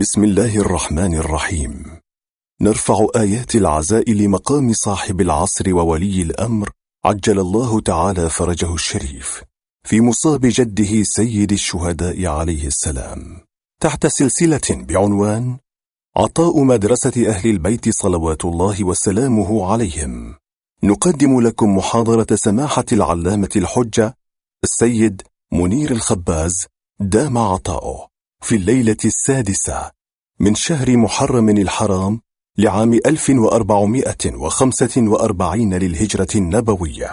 بسم الله الرحمن الرحيم. نرفع آيات العزاء لمقام صاحب العصر وولي الأمر عجل الله تعالى فرجه الشريف في مصاب جده سيد الشهداء عليه السلام. تحت سلسلة بعنوان عطاء مدرسة أهل البيت صلوات الله وسلامه عليهم. نقدم لكم محاضرة سماحة العلامة الحجة السيد منير الخباز دام عطاؤه. في الليلة السادسة من شهر محرم الحرام لعام 1445 للهجرة النبوية.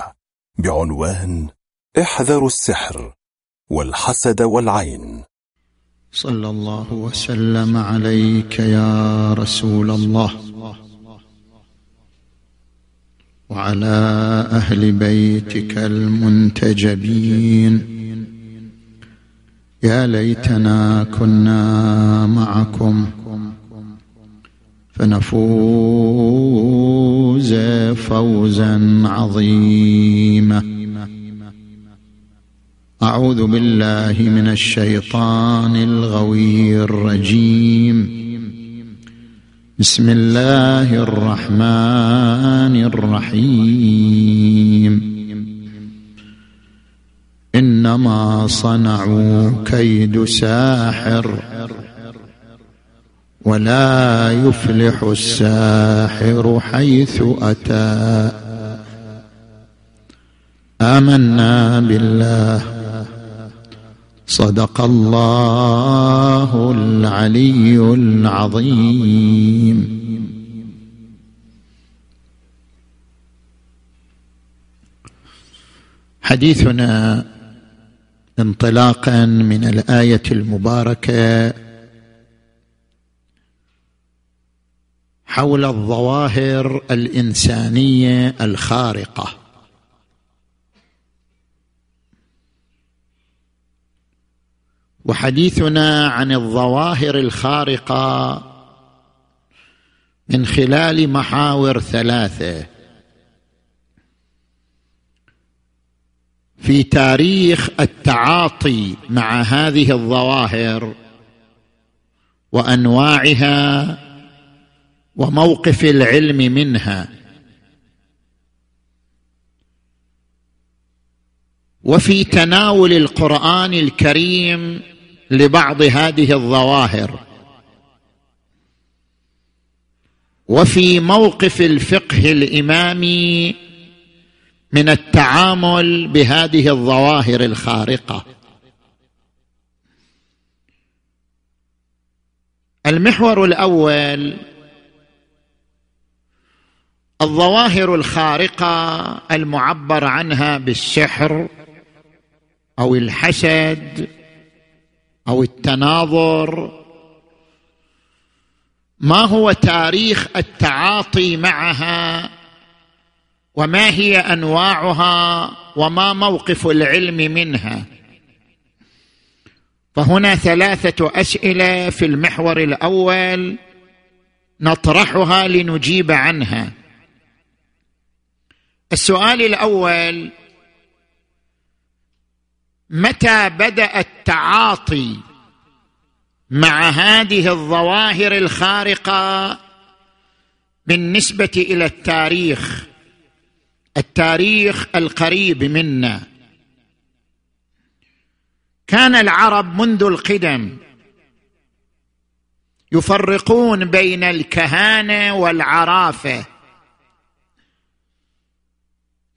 بعنوان احذروا السحر والحسد والعين. صلى الله وسلم عليك يا رسول الله وعلى أهل بيتك المنتجبين. يا ليتنا كنا معكم فنفوز فوزا عظيما. أعوذ بالله من الشيطان الغوي الرجيم. بسم الله الرحمن الرحيم. إنما صنعوا كيد ساحر ولا يفلح الساحر حيث أتى. آمنا بالله. صدق الله العلي العظيم. حديثنا انطلاقا من الآية المباركة حول الظواهر الإنسانية الخارقة. وحديثنا عن الظواهر الخارقة من خلال محاور ثلاثة. في تاريخ التعاطي مع هذه الظواهر وأنواعها وموقف العلم منها. وفي تناول القرآن الكريم لبعض هذه الظواهر. وفي موقف الفقه الإمامي من التعامل بهذه الظواهر الخارقة. المحور الأول الظواهر الخارقة المعبر عنها بالسحر أو الحسد أو التناظر. ما هو تاريخ التعاطي معها؟ وما هي أنواعها وما موقف العلم منها. فهنا ثلاثة أسئلة في المحور الأول نطرحها لنجيب عنها. السؤال الأول متى بدأ التعاطي مع هذه الظواهر الخارقة بالنسبة إلى التاريخ؟ التاريخ القريب منا. كان العرب منذ القدم يفرقون بين الكهانة والعرافة.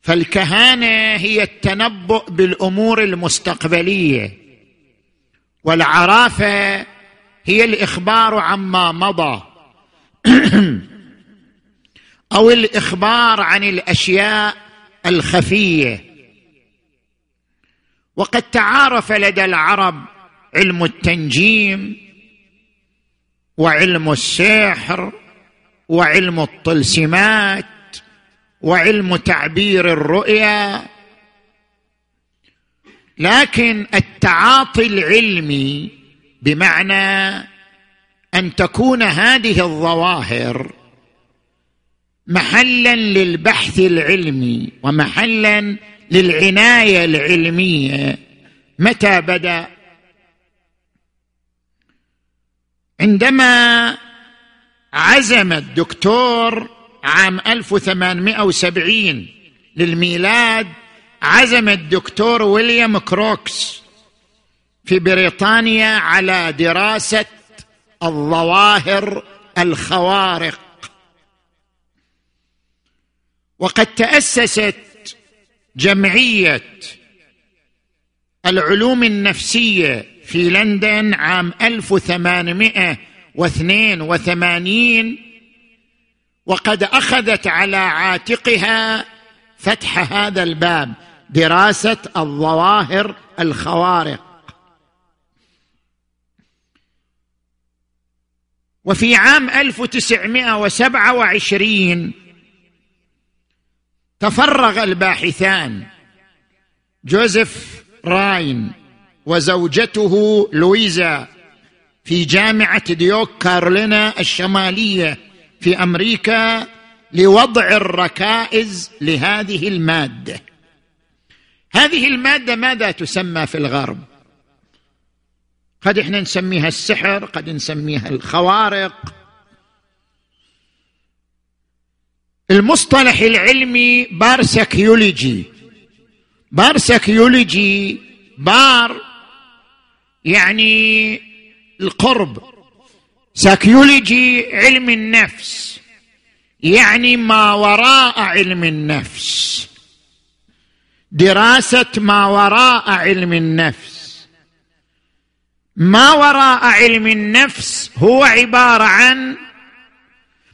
فالكهانة هي التنبؤ بالأمور المستقبلية والعرافة هي الإخبار عما مضى. أو الإخبار عن الأشياء الخفية. وقد تعارف لدى العرب علم التنجيم وعلم السحر وعلم الطلسمات وعلم تعبير الرؤيا. لكن التعاطي العلمي بمعنى أن تكون هذه الظواهر محلا للبحث العلمي ومحلا للعناية العلمية. متى بدأ؟ عندما عزم الدكتور عام 1870 للميلاد عزم الدكتور ويليام كروكس في بريطانيا على دراسة الظواهر الخوارق. وقد تأسست جمعية العلوم النفسية في لندن عام 1882 وقد أخذت على عاتقها فتح هذا الباب دراسة الظواهر الخوارق. وفي عام 1927 تفرغ الباحثان. جوزيف راين وزوجته لويزا في جامعة ديوك كارولينا الشمالية في أمريكا لوضع الركائز لهذه المادة. هذه المادة ماذا تسمى في الغرب؟ قد إحنا نسميها السحر قد نسميها الخوارق المصطلح العلمي parapsychology parapsychology بار يعني القرب. ساكيولوجي علم النفس يعني ما وراء علم النفس. دراسة ما وراء علم النفس. ما وراء علم النفس هو عبارة عن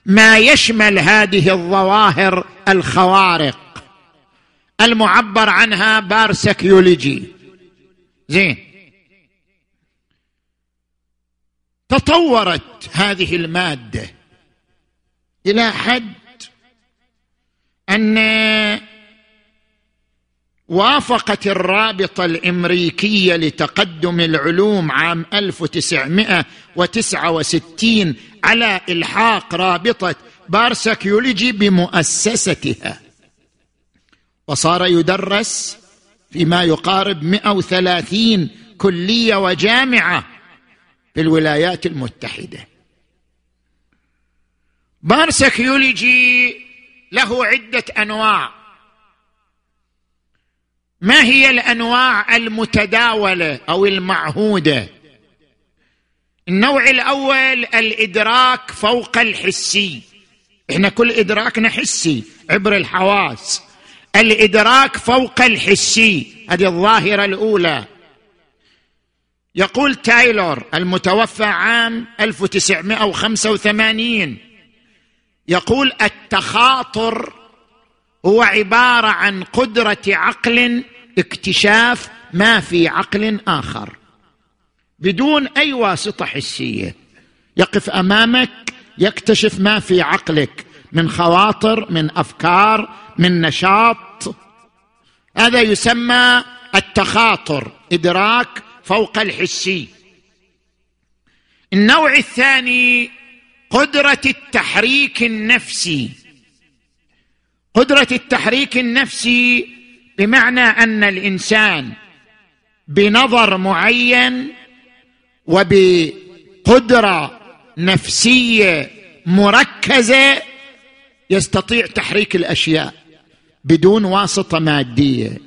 ما يشمل هذه الظواهر الخوارق المعبر عنها بارسكيولوجي زين. تطورت هذه المادة إلى حد أن وافقت الرابطة الأمريكية لتقدم العلوم عام 1969 على إلحاق رابطة بارسكيولوجي بمؤسستها. وصار يدرس فيما يقارب 130 كلية وجامعة في الولايات المتحدة. بارسكيولوجي له عدة أنواع. ما هي الأنواع المتداولة أو المعهودة؟ النوع الأول الإدراك فوق الحسي. إحنا كل إدراكنا حسي عبر الحواس. الإدراك فوق الحسي هذه الظاهرة الأولى. يقول تايلور المتوفى عام 1985 يقول التخاطر هو عبارة عن قدرة عقل اكتشاف ما في عقل آخر. بدون أي واسطة حسية. يقف أمامك يكتشف ما في عقلك. من خواطر من أفكار من نشاط. هذا يسمى التخاطر إدراك فوق الحسي. النوع الثاني قدرة التحريك النفسي. قدرة التحريك النفسي بمعنى أن الإنسان بنظر معين وبقدرة نفسية مركزة يستطيع تحريك الأشياء بدون واسطة مادية.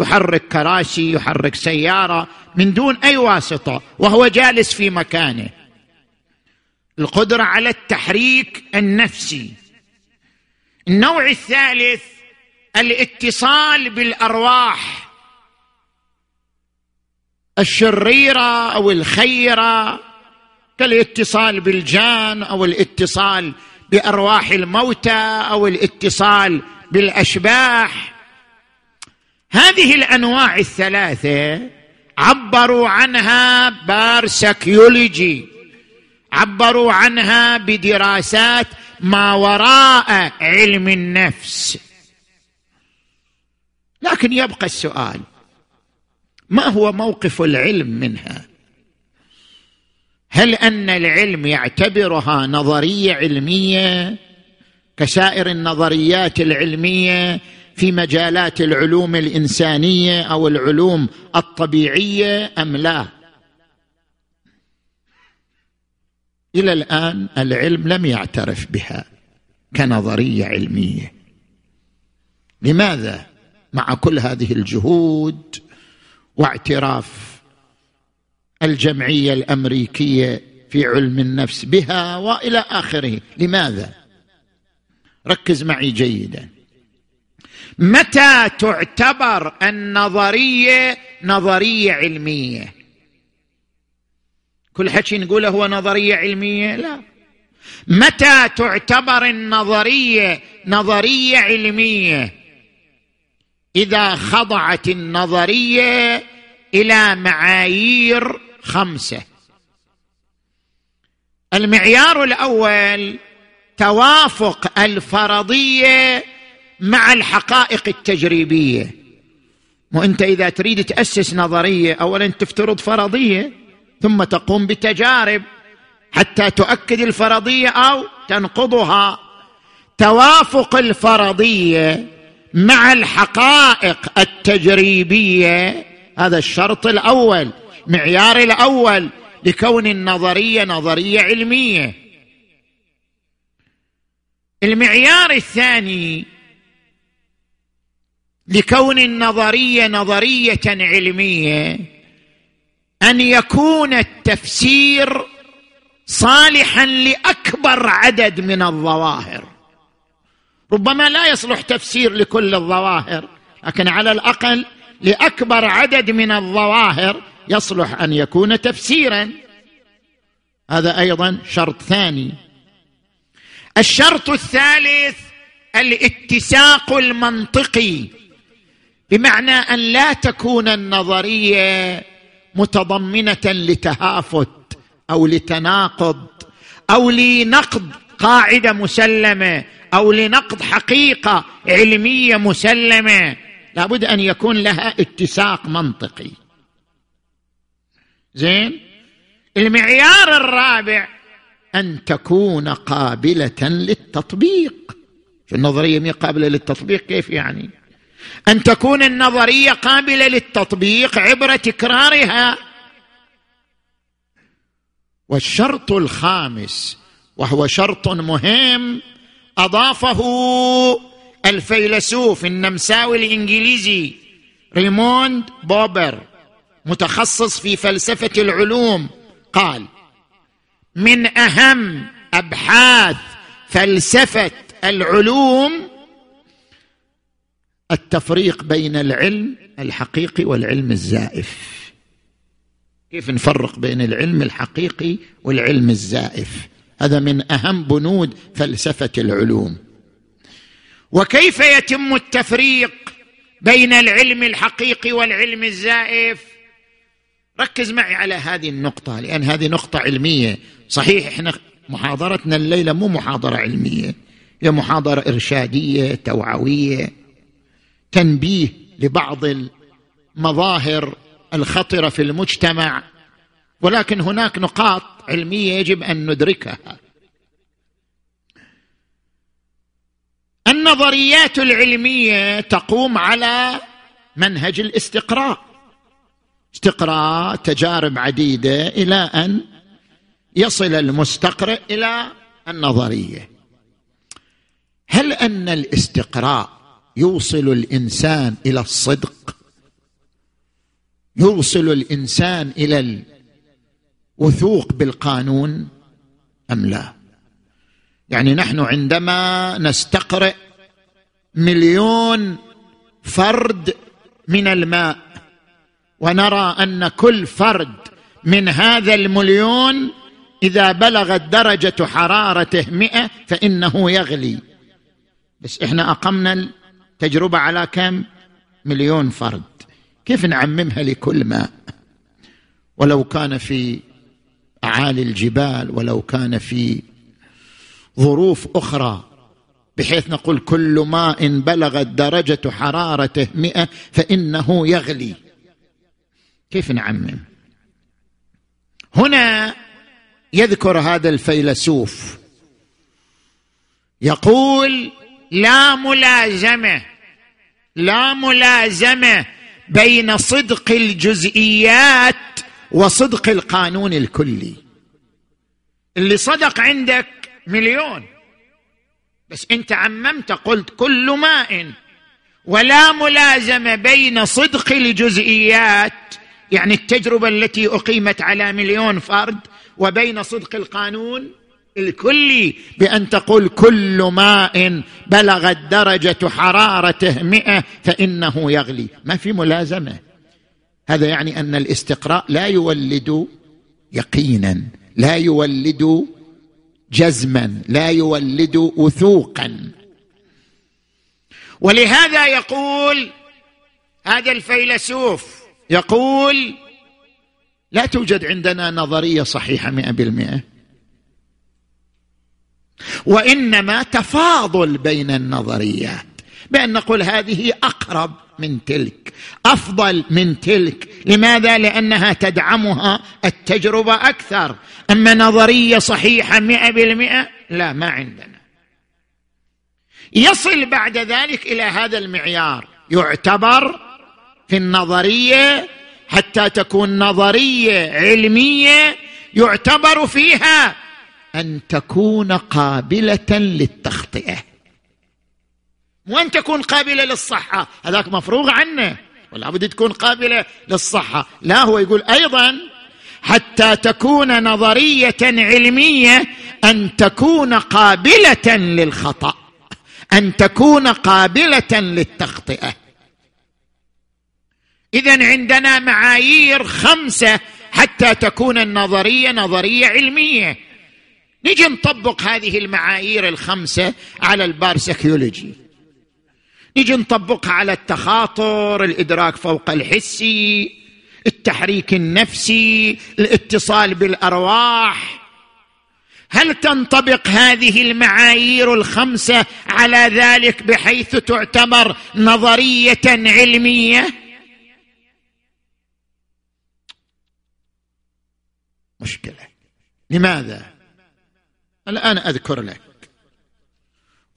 يحرك كراسي يحرك سيارة من دون أي واسطة وهو جالس في مكانه. القدرة على التحريك النفسي النوع الثالث الاتصال بالأرواح. الشريرة أو الخيرة كالاتصال بالجان أو الاتصال بأرواح الموتى أو الاتصال بالأشباح. هذه الأنواع الثلاثة عبروا عنها بارسكيولوجي عبروا عنها بدراسات ما وراء علم النفس. لكن يبقى السؤال ما هو موقف العلم منها؟ هل أن العلم يعتبرها نظرية علمية كسائر النظريات العلمية في مجالات العلوم الإنسانية أو العلوم الطبيعية أم لا؟ إلى الآن العلم لم يعترف بها كنظرية علمية. لماذا مع كل هذه الجهود واعتراف الجمعية الأمريكية في علم النفس بها وإلى آخره؟ لماذا؟ ركز معي جيدا. متى تعتبر النظرية نظرية علمية؟ كل حكي نقوله هو نظرية علمية؟ لا. متى تعتبر النظرية نظرية علمية؟ إذا خضعت النظرية إلى معايير خمسة. المعيار الأول توافق الفرضية مع الحقائق التجريبية. وانت إذا تريد تأسس نظرية اولا تفترض فرضية. ثم تقوم بتجارب حتى تؤكد الفرضية أو تنقضها. توافق الفرضية مع الحقائق التجريبية. هذا الشرط الأول معيار الأول لكون النظرية نظرية علمية. المعيار الثاني لكون النظرية نظرية علمية. أن يكون التفسير صالحا لأكبر عدد من الظواهر. ربما لا يصلح تفسير لكل الظواهر لكن على الأقل لأكبر عدد من الظواهر يصلح أن يكون تفسيرا. هذا أيضا شرط ثاني. الشرط الثالث الاتساق المنطقي بمعنى أن لا تكون النظرية متضمنة لتهافت أو لتناقض أو لنقد قاعدة مسلمة أو لنقد حقيقة علمية مسلمة. لابد أن يكون لها اتساق منطقي. زين؟ المعيار الرابع أن تكون قابلة للتطبيق. النظرية مي قابلة للتطبيق كيف يعني؟ أن تكون النظرية قابلة للتطبيق عبر تكرارها. والشرط الخامس وهو شرط مهم أضافه الفيلسوف النمساوي الإنجليزي ريموند بوبر متخصص في فلسفة العلوم قال من أهم أبحاث فلسفة العلوم التفريق بين العلم الحقيقي والعلم الزائف. كيف نفرق بين العلم الحقيقي والعلم الزائف؟ هذا من أهم بنود فلسفة العلوم. وكيف يتم التفريق بين العلم الحقيقي والعلم الزائف؟ ركز معي على هذه النقطة لأن هذه نقطة علمية. صحيح إحنا محاضرتنا الليلة مو محاضرة علمية هي محاضرة إرشادية توعوية. تنبيه لبعض المظاهر الخطرة في المجتمع ولكن هناك نقاط علمية يجب أن ندركها. النظريات العلمية تقوم على منهج الاستقراء. استقراء تجارب عديدة إلى أن يصل المستقرئ إلى النظرية. هل أن الاستقراء يوصل الإنسان إلى الصدق. يوصل الإنسان إلى الوثوق بالقانون أم لا؟ يعني نحن عندما نستقرئ مليون فرد من الماء ونرى أن كل فرد من هذا المليون إذا بلغت درجة حرارته مئة فإنه يغلي. بس إحنا أقمنا التجربه على كم؟ مليون فرد. كيف نعممها لكل ماء ولو كان في أعالي الجبال ولو كان في ظروف أخرى بحيث نقول كل ماء بلغت درجة حرارته مئة فإنه يغلي. كيف نعمم؟ هنا يذكر هذا الفيلسوف. يقول لا ملازمة لا ملازمة بين صدق الجزئيات وصدق القانون الكلي. اللي صدق عندك مليون. بس انت عممت قلت كل ماء. ولا ملازمة بين صدق الجزئيات يعني التجربة التي أقيمت على مليون فرد وبين صدق القانون الكلي بأن تقول كل ماء بلغت درجة حرارته مئة فإنه يغلي. ما في ملازمة. هذا يعني أن الاستقراء لا يولد يقينا لا يولد جزما لا يولد وثوقا. ولهذا يقول هذا الفيلسوف يقول لا توجد عندنا نظرية صحيحة مئة بالمئة. وإنما تفاضل بين النظريات بأن نقول هذه أقرب من تلك أفضل من تلك. لماذا؟ لأنها تدعمها التجربة أكثر. أما نظرية صحيحة مئة بالمئة لا ما عندنا. يصل بعد ذلك إلى هذا المعيار. يعتبر في النظرية حتى تكون نظرية علمية يعتبر فيها أن تكون قابلة للتخطئة. وأن تكون قابلة للصحة. هذاك مفروغ عنه. ولا بد تكون قابلة للصحة. لا هو يقول أيضا حتى تكون نظرية علمية أن تكون قابلة للخطأ. أن تكون قابلة للتخطئة. اذا عندنا معايير خمسة حتى تكون النظرية نظرية علمية. نجي نطبق هذه المعايير الخمسة على البارسكيولوجي نجي نطبقها على التخاطر الإدراك فوق الحسي التحريك النفسي الاتصال بالأرواح. هل تنطبق هذه المعايير الخمسة على ذلك بحيث تعتبر نظرية علمية؟ مشكلة. لماذا؟ الآن أذكر لك.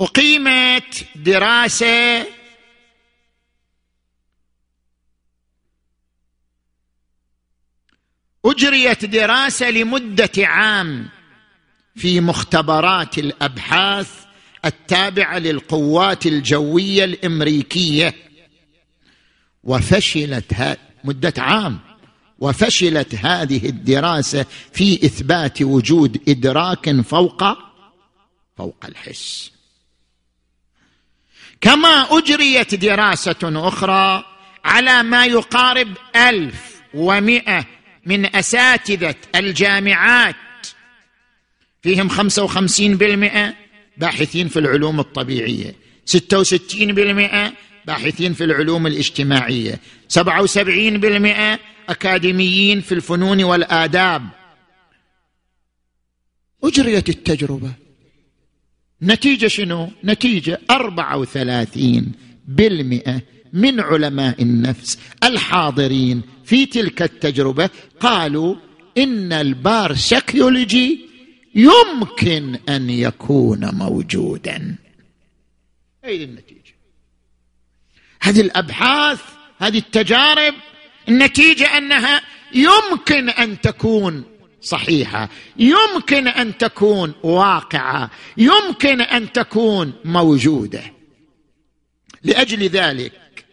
أقيمت دراسة أجريت دراسة لمدة عام في مختبرات الأبحاث التابعة للقوات الجوية الأمريكية. وفشلت مدة عام. وفشلت هذه الدراسة في إثبات وجود إدراك فوق فوق الحس. كما أجريت دراسة أخرى على ما يقارب ألف ومئة من أساتذة الجامعات فيهم خمسة وخمسين بالمئة باحثين في العلوم الطبيعية ستة وستين بالمئة باحثين في العلوم الاجتماعية. سبعة وسبعين بالمئة أكاديميين في الفنون والآداب. أجريت التجربة. نتيجة شنو؟ نتيجة أربعة وثلاثين بالمئة من علماء النفس الحاضرين في تلك التجربة قالوا إن البارسكيولوجي يمكن أن يكون موجودا. هذه النتيجة. هذه الأبحاث هذه التجارب النتيجة أنها يمكن أن تكون صحيحة يمكن أن تكون واقعة يمكن أن تكون موجودة. لأجل ذلك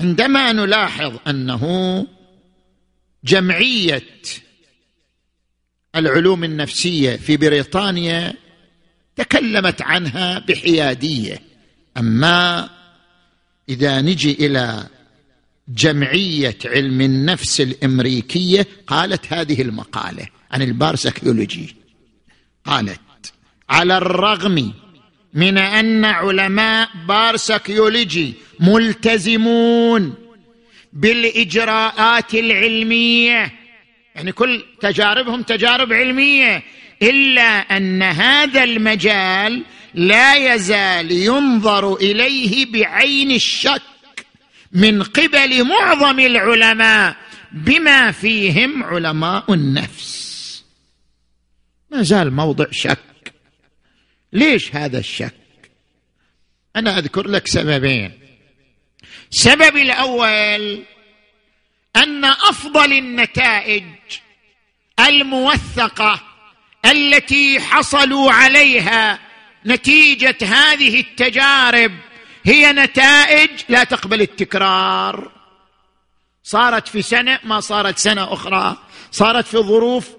عندما نلاحظ أنه جمعية العلوم النفسية في بريطانيا تكلمت عنها بحيادية. أما إذا نجي إلى جمعية علم النفس الأمريكية قالت هذه المقالة عن البارسكيولوجي قالت على الرغم من أن علماء بارسكيولوجي ملتزمون بالإجراءات العلمية يعني كل تجاربهم تجارب علمية إلا أن هذا المجال لا يزال ينظر إليه بعين الشك من قبل معظم العلماء بما فيهم علماء النفس. ما زال موضع شك. ليش هذا الشك؟ أنا أذكر لك سببين. السبب الأول أن أفضل النتائج الموثقة التي حصلوا عليها نتيجة هذه التجارب هي نتائج لا تقبل التكرار. صارت في سنة ما صارت سنة أخرى. صارت في ظروف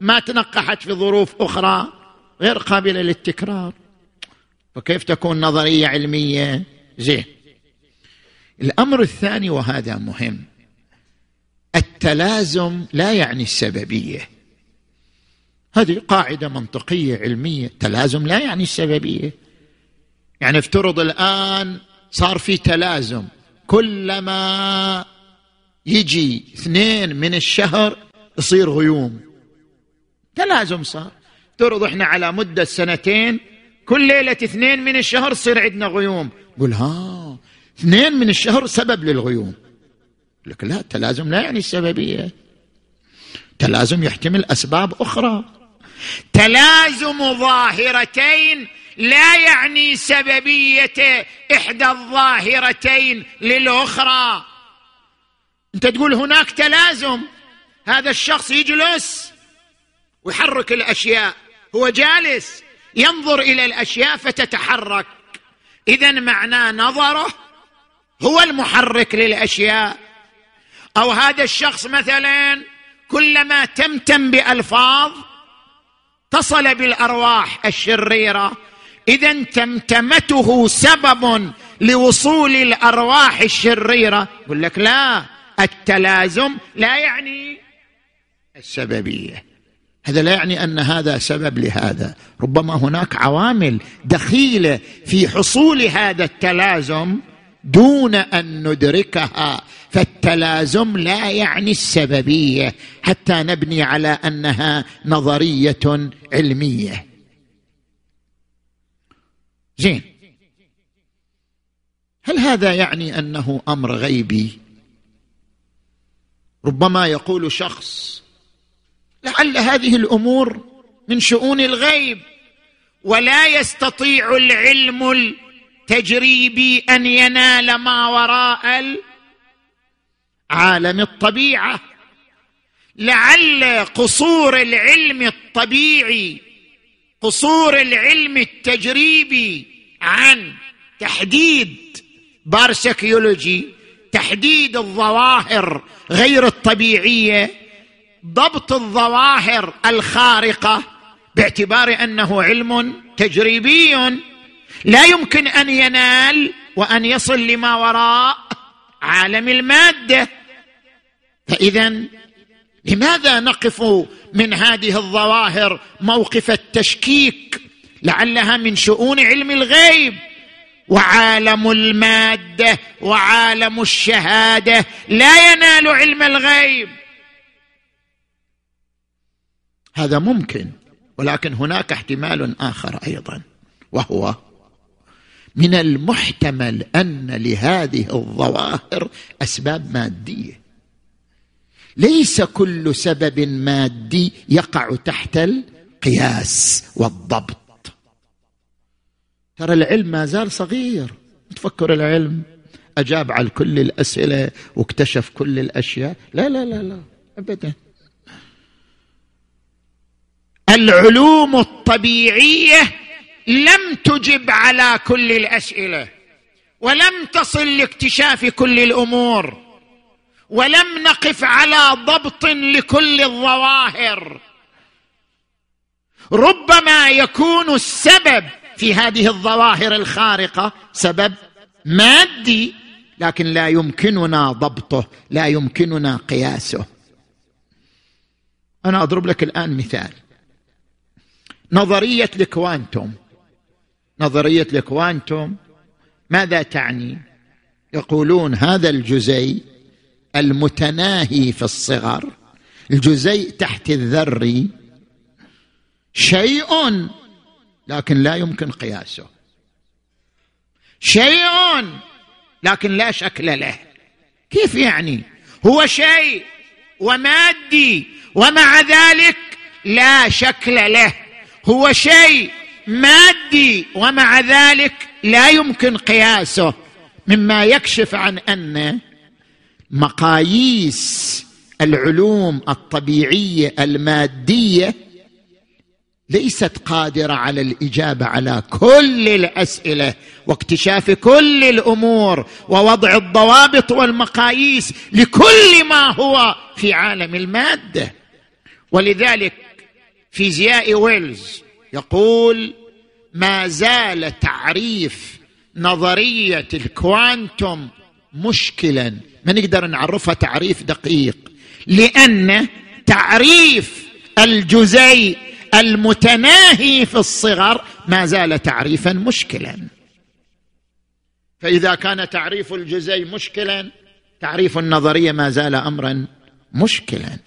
ما تنقحت في ظروف أخرى غير قابلة للتكرار. فكيف تكون نظرية علمية؟ زين. الأمر الثاني وهذا مهم. التلازم لا يعني السببية. هذه قاعدة منطقية علمية. التلازم لا يعني السببية. يعني افترض الآن صار في تلازم. كلما يجي اثنين من الشهر يصير غيوم. تلازم صار. افترض إحنا على مدة سنتين كل ليلة اثنين من الشهر يصير عندنا غيوم. قل ها اثنين من الشهر سبب للغيوم. لك لا التلازم لا يعني السببية. تلازم يحتمل أسباب أخرى. تلازم ظاهرتين لا يعني سببية إحدى الظاهرتين للأخرى. أنت تقول هناك تلازم هذا الشخص يجلس ويحرك الأشياء هو جالس ينظر إلى الأشياء فتتحرك. اذا معناه نظره هو المحرك للأشياء. أو هذا الشخص مثلا كلما تمتم بألفاظ اتصل بالأرواح الشريرة. إذا تمتمته سبب لوصول الأرواح الشريرة. يقول لك لا التلازم لا يعني السببية. هذا لا يعني أن هذا سبب لهذا. ربما هناك عوامل دخيلة في حصول هذا التلازم. دون أن ندركها فالتلازم لا يعني السببية حتى نبني على أنها نظرية علمية. زين. هل هذا يعني أنه أمر غيبي؟ ربما يقول شخص لعل هذه الأمور من شؤون الغيب ولا يستطيع العلم التجريبي أن ينال ما وراء عالم الطبيعة. لعل قصور العلم الطبيعي قصور العلم التجريبي عن تحديد بارسكيولوجي تحديد الظواهر غير الطبيعية ضبط الظواهر الخارقة باعتبار أنه علم تجريبي لا يمكن أن ينال وأن يصل لما وراء عالم المادة. فإذا لماذا نقف من هذه الظواهر موقف التشكيك لعلها من شؤون علم الغيب؟ وعالم المادة وعالم الشهادة لا ينال علم الغيب. هذا ممكن ولكن هناك احتمال آخر أيضا وهو من المحتمل أن لهذه الظواهر أسباب مادية. ليس كل سبب مادي يقع تحت القياس والضبط. ترى العلم ما زال صغير. تفكر العلم. أجاب على كل الأسئلة واكتشف كل الأشياء. لا لا لا لا ابدا. العلوم الطبيعية لم تجب على كل الأسئلة ولم تصل لاكتشاف كل الأمور ولم نقف على ضبط لكل الظواهر. ربما يكون السبب في هذه الظواهر الخارقة سبب مادي لكن لا يمكننا ضبطه لا يمكننا قياسه. أنا أضرب لك الآن مثال. نظرية الكوانتوم نظرية الكوانتوم ماذا تعني؟ يقولون هذا الجزيء المتناهي في الصغر. الجزيء تحت الذري شيء لكن لا يمكن قياسه. شيء لكن لا شكل له. كيف يعني؟ هو شيء ومادي ومع ذلك لا شكل له. هو شيء مادي ومع ذلك لا يمكن قياسه مما يكشف عن أن مقاييس العلوم الطبيعية المادية ليست قادرة على الإجابة على كل الأسئلة واكتشاف كل الأمور ووضع الضوابط والمقاييس لكل ما هو في عالم المادة. ولذلك فيزياء ويلز يقول ما زال تعريف نظرية الكوانتم مشكلا. ما نقدر نعرفها تعريف دقيق؟ لأن تعريف الجزيء المتناهي في الصغر ما زال تعريفا مشكلا. فإذا كان تعريف الجزيء مشكلا تعريف النظرية ما زال امرا مشكلا.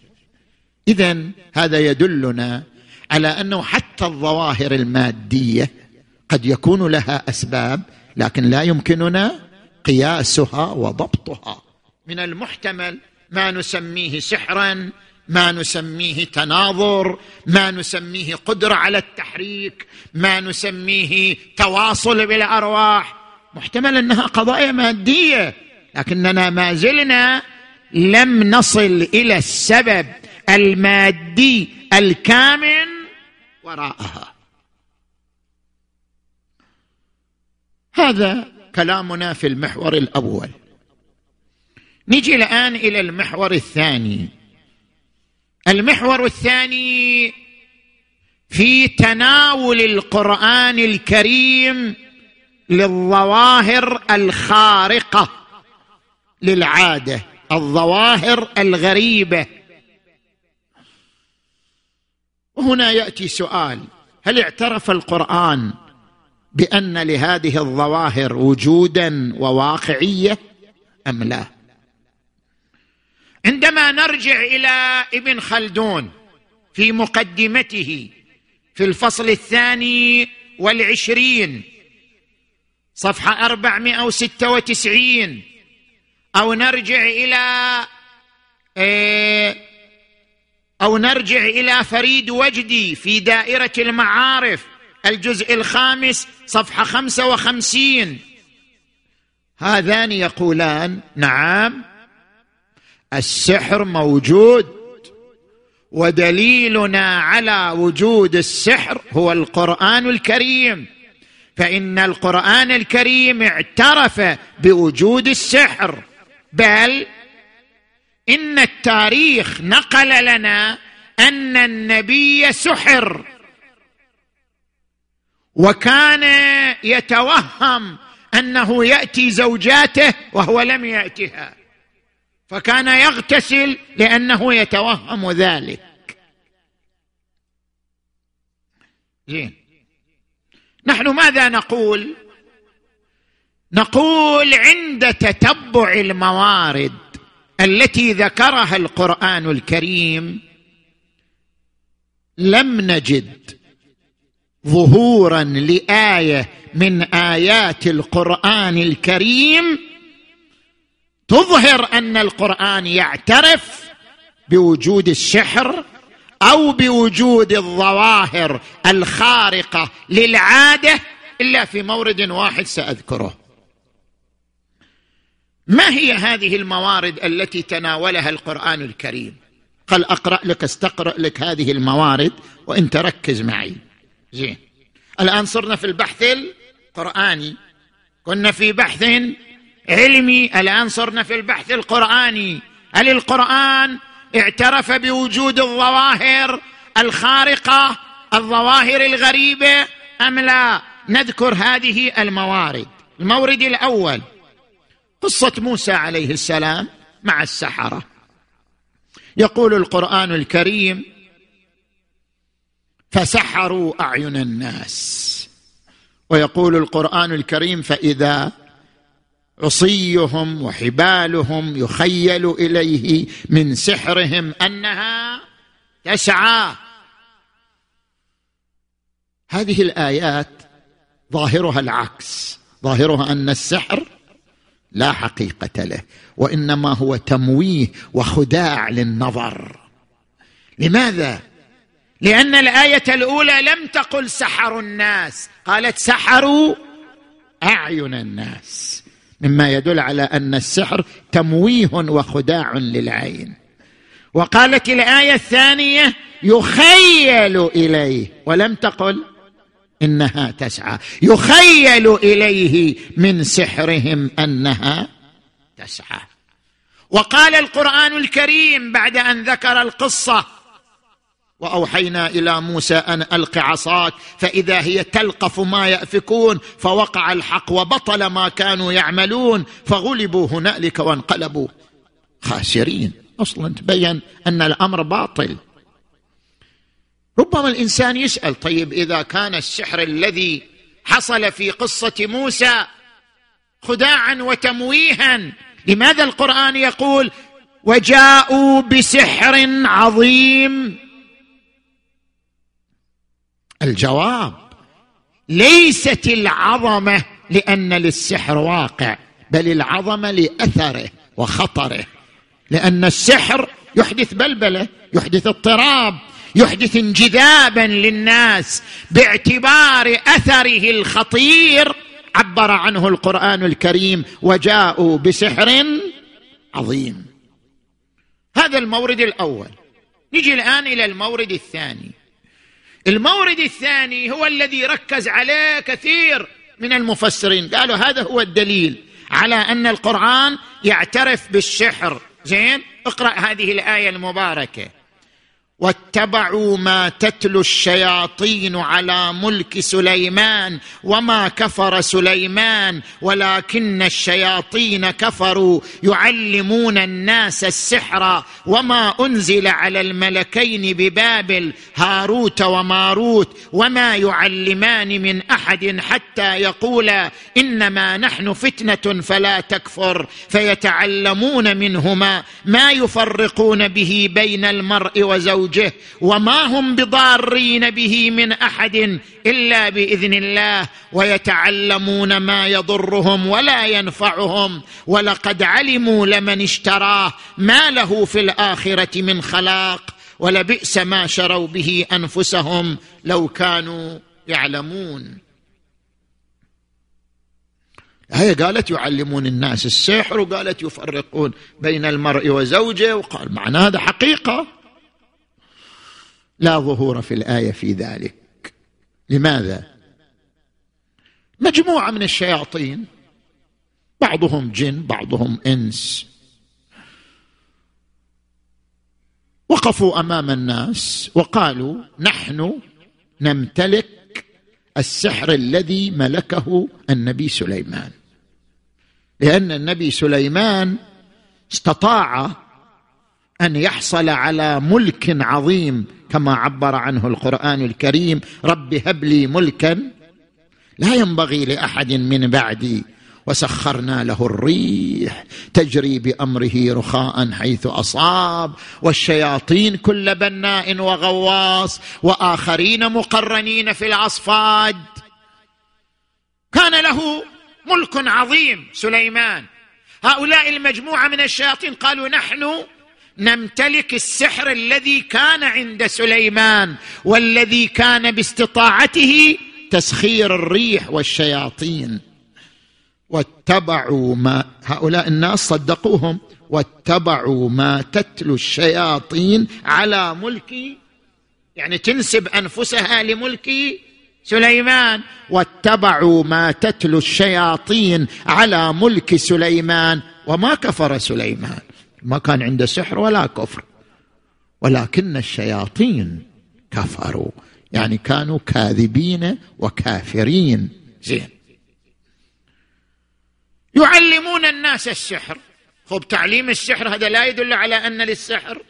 اذا هذا يدلنا على أنه حتى الظواهر المادية قد يكون لها أسباب لكن لا يمكننا قياسها وضبطها. من المحتمل ما نسميه سحرا ما نسميه تناظر ما نسميه قدرة على التحريك ما نسميه تواصل بالأرواح. محتمل أنها قضايا مادية لكننا ما زلنا لم نصل إلى السبب المادي الكامن وراءها. هذا كلامنا في المحور الأول. نجي الآن إلى المحور الثاني. المحور الثاني في تناول القرآن الكريم للظواهر الخارقة للعادة الظواهر الغريبة. وهنا يأتي سؤال. هل اعترف القرآن بأن لهذه الظواهر وجودا وواقعية أم لا؟ عندما نرجع إلى ابن خلدون في مقدمته في الفصل الثاني والعشرين صفحة أربعمائة وستة وتسعين أو نرجع إلى إيه أو نرجع إلى فريد وجدي في دائرة المعارف الجزء الخامس صفحة خمسة وخمسين. هذان يقولان نعم السحر موجود ودليلنا على وجود السحر هو القرآن الكريم. فإن القرآن الكريم اعترف بوجود السحر بل إن التاريخ نقل لنا أن النبي سحر. وكان يتوهم أنه يأتي زوجاته وهو لم يأتها. فكان يغتسل لأنه يتوهم ذلك. زين. نحن ماذا نقول؟ نقول عند تتبع الموارد التي ذكرها القرآن الكريم لم نجد ظهورا لآية من آيات القرآن الكريم تظهر أن القرآن يعترف بوجود السحر أو بوجود الظواهر الخارقة للعادة إلا في مورد واحد سأذكره. ما هي هذه الموارد التي تناولها القرآن الكريم؟ قال أقرأ لك استقرأ لك هذه الموارد وانت ركز معي. زين. الآن صرنا في البحث القرآني. كنا في بحث علمي الآن صرنا في البحث القرآني. هل القرآن اعترف بوجود الظواهر الخارقة الظواهر الغريبة أم لا؟ نذكر هذه الموارد. المورد الأول. قصة موسى عليه السلام مع السحرة. يقول القرآن الكريم فسحروا أعين الناس. ويقول القرآن الكريم فإذا عصيهم وحبالهم يخيل إليه من سحرهم أنها تسعى. هذه الآيات ظاهرها العكس ظاهرها أن السحر لا حقيقة له وإنما هو تمويه وخداع للنظر. لماذا؟ لأن الآية الأولى لم تقل سحروا الناس قالت سحروا أعين الناس. مما يدل على أن السحر تمويه وخداع للعين. وقالت الآية الثانية يخيل إليه ولم تقل إنها تسعى. يخيل إليه من سحرهم أنها تسعى. وقال القرآن الكريم بعد أن ذكر القصة وأوحينا إلى موسى أن ألق عصاك فإذا هي تلقف ما يأفكون فوقع الحق وبطل ما كانوا يعملون فغلبوا هنالك وانقلبوا خاسرين. أصلا تبين أن الأمر باطل. ربما الإنسان يسأل طيب إذا كان السحر الذي حصل في قصة موسى خداعا وتمويها لماذا القرآن يقول وجاءوا بسحر عظيم؟ الجواب ليست العظمة لأن للسحر واقع بل العظمة لأثره وخطره لأن السحر يحدث بلبلة يحدث اضطراب يحدث انجذابا للناس باعتبار أثره الخطير. عبر عنه القرآن الكريم وجاءوا بسحر عظيم. هذا المورد الأول. نجي الآن إلى المورد الثاني. المورد الثاني هو الذي ركز عليه كثير من المفسرين. قالوا هذا هو الدليل على أن القرآن يعترف بالسحر. زين اقرأ هذه الآية المباركة. واتبعوا ما تتلو الشياطين على ملك سليمان وما كفر سليمان ولكن الشياطين كفروا يعلمون الناس السحر وما أنزل على الملكين ببابل هاروت وماروت وما يعلمان من أحد حتى يقولا إنما نحن فتنة فلا تكفر فيتعلمون منهما ما يفرقون به بين المرء وزوجه. زوجه وما هم بضارين به من أحد إلا بإذن الله ويتعلمون ما يضرهم ولا ينفعهم ولقد علموا لمن اشتراه ما له في الآخرة من خلاق ولبئس ما شروا به أنفسهم لو كانوا يعلمون. هي قالت يعلمون الناس السحر وقالت يفرقون بين المرء وزوجه وقال معنى هذا حقيقة. لا ظهور في الآية في ذلك. لماذا؟ مجموعة من الشياطين بعضهم جن بعضهم إنس وقفوا أمام الناس وقالوا نحن نمتلك السحر الذي ملكه النبي سليمان. لأن النبي سليمان استطاع أن يحصل على ملك عظيم كما عبر عنه القرآن الكريم رب هب لي ملكا لا ينبغي لأحد من بعدي. وسخرنا له الريح تجري بأمره رخاء حيث أصاب. والشياطين كل بناء وغواص وآخرين مقرنين في الأصفاد. كان له ملك عظيم سليمان. هؤلاء المجموعة من الشياطين قالوا نحن نمتلك السحر الذي كان عند سليمان والذي كان باستطاعته تسخير الريح والشياطين. واتبعوا ما هؤلاء الناس صدقوهم. واتبعوا ما تتلو الشياطين على ملك يعني تنسب أنفسها لملك سليمان. واتبعوا ما تتلو الشياطين على ملك سليمان. وما كفر سليمان. ما كان عنده سحر ولا كفر. ولكن الشياطين كفروا. يعني كانوا كاذبين وكافرين. زين. يعلمون الناس السحر. خب تعليم السحر هذا لا يدل على أن للسحر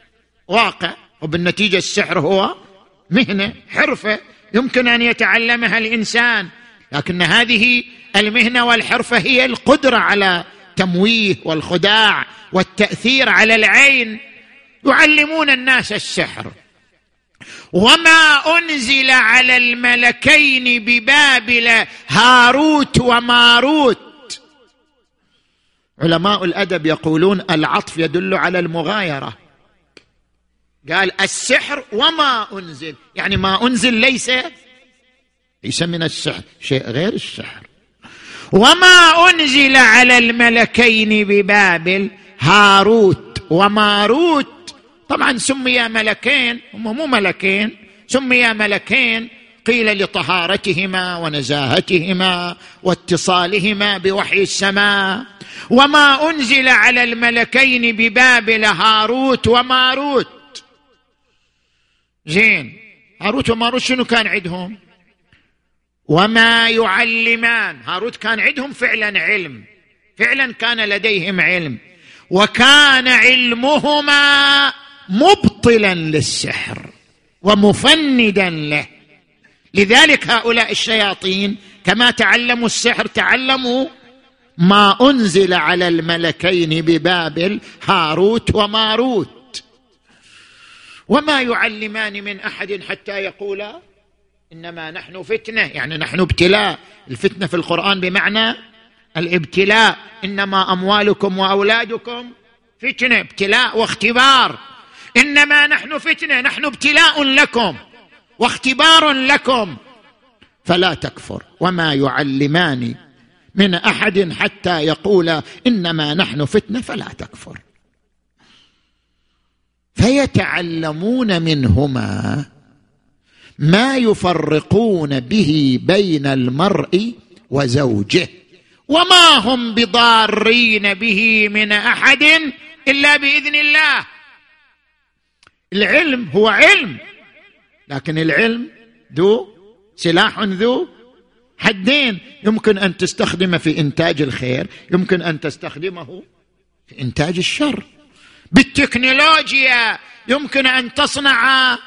واقع. وبالنتيجه السحر هو مهنة حرفة. يمكن أن يتعلمها الإنسان. لكن هذه المهنة والحرفة هي القدرة على التمويه والخداع والتأثير على العين يعلمون الناس السحر. وما أنزل على الملكين ببابل هاروت وماروت. علماء الأدب يقولون العطف يدل على المغايرة. قال السحر وما أنزل يعني ما أنزل ليس ليس من السحر شيء غير السحر. وما أنزل على الملكين ببابل هاروت وماروت. طبعا سميا ملكين هم مو ملكين سميا ملكين. قيل لطهارتهما ونزاهتهما واتصالهما بوحي السماء. وما أنزل على الملكين ببابل هاروت وماروت. زين هاروت وماروت شنو كان عندهم؟ وما يعلمان. هاروت كان عندهم فعلا علم. فعلا كان لديهم علم. وكان علمهما مبطلا للسحر ومفندا له. لذلك هؤلاء الشياطين كما تعلموا السحر تعلموا ما أنزل على الملكين ببابل هاروت وماروت. وما يعلمان من أحد حتى يقولا إنما نحن فتنة يعني نحن ابتلاء. الفتنة في القرآن بمعنى الابتلاء. إنما أموالكم وأولادكم فتنة ابتلاء واختبار. إنما نحن فتنة نحن ابتلاء لكم واختبار لكم. فلا تكفر وما يعلمان من أحد حتى يقولا إنما نحن فتنة فلا تكفر. فيتعلمون منهما ما يفرقون به بين المرء وزوجه وما هم بضارين به من أحد إلا بإذن الله. العلم هو علم لكن العلم ذو سلاح ذو حدين. يمكن أن تستخدمه في إنتاج الخير يمكن أن تستخدمه في إنتاج الشر. بالتكنولوجيا يمكن أن تصنع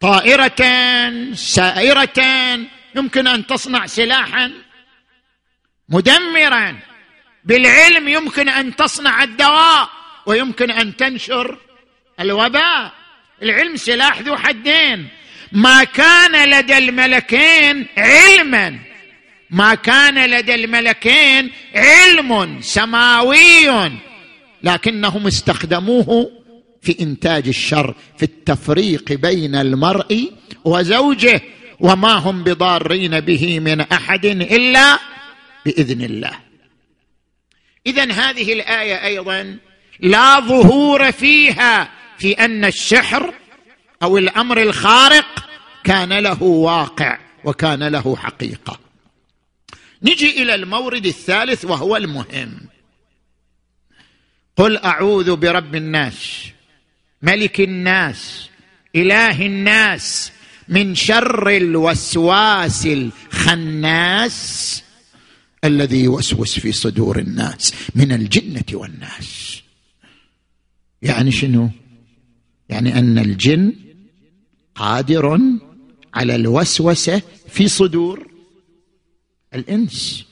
طائره سائره يمكن أن تصنع سلاحا مدمرا. بالعلم يمكن أن تصنع الدواء ويمكن أن تنشر الوباء. العلم سلاح ذو حدين. ما كان لدى الملكين علما ما كان لدى الملكين علم سماوي لكنهم استخدموه في إنتاج الشر في التفريق بين المرء وزوجه وما هم بضارين به من أحد إلا بإذن الله. اذا هذه الآية أيضا لا ظهور فيها في أن السحر أو الأمر الخارق كان له واقع وكان له حقيقة. نجي إلى المورد الثالث وهو المهم. قل أعوذ برب الناس ملك الناس إله الناس من شر الوسواس الخناس الذي يوسوس في صدور الناس من الجنة والناس. يعني شنو؟ يعني أن الجن قادر على الوسوسة في صدور الإنس.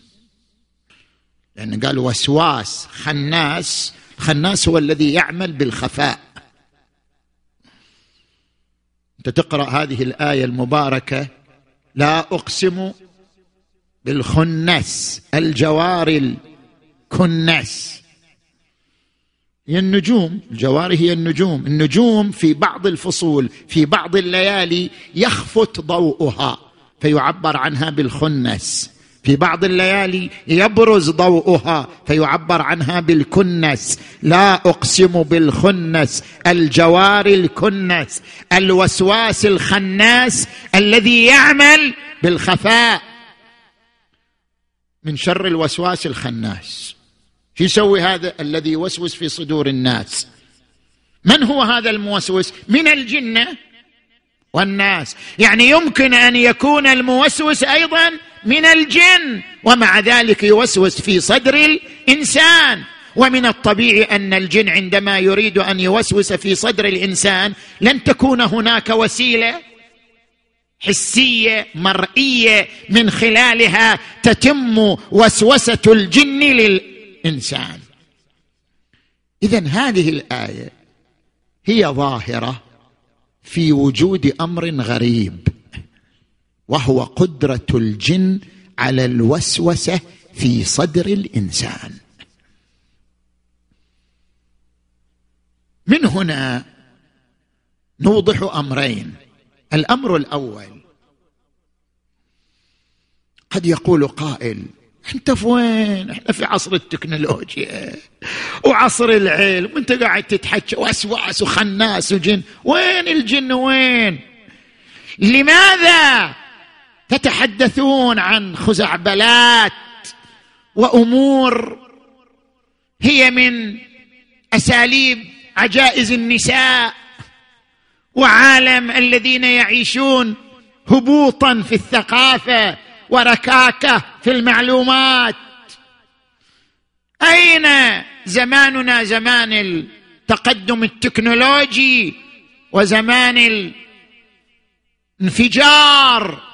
لأن قال وسواس خناس خناس هو الذي يعمل بالخفاء انت تقرأ هذه الآية المباركة لا أقسم بالخنس الجوار الكنس. هي النجوم الجواري هي النجوم النجوم في بعض الفصول في بعض الليالي يخفت ضوءها فيعبر عنها بالخنس. في بعض الليالي يبرز ضوءها فيعبر عنها بالكنس. لا أقسم بالخنس. الجوار الكنس. الوسواس الخناس الذي يعمل بالخفاء. من شر الوسواس الخناس. شو يسوي هذا الذي يوسوس في صدور الناس؟ من هو هذا الموسوس؟ من الجنة والناس. يعني يمكن أن يكون الموسوس أيضا من الجن ومع ذلك يوسوس في صدر الإنسان. ومن الطبيعي أن الجن عندما يريد أن يوسوس في صدر الإنسان لن تكون هناك وسيلة حسية مرئية من خلالها تتم وسوسة الجن للإنسان. اذا هذه الآية هي ظاهرة في وجود أمر غريب. وهو قدرة الجن على الوسوسة في صدر الإنسان. من هنا نوضح أمرين. الأمر الأول قد يقول قائل أنت في وين إحنا في عصر التكنولوجيا وعصر العلم وأنت قاعد تتحكى واسواس وخناس وجن. وين الجن؟ وين؟ لماذا تتحدثون عن خزعبلات وأمور هي من أساليب عجائز النساء وعالم الذين يعيشون هبوطا في الثقافة وركاكة في المعلومات. أين زماننا؟ زمان التقدم التكنولوجي وزمان الانفجار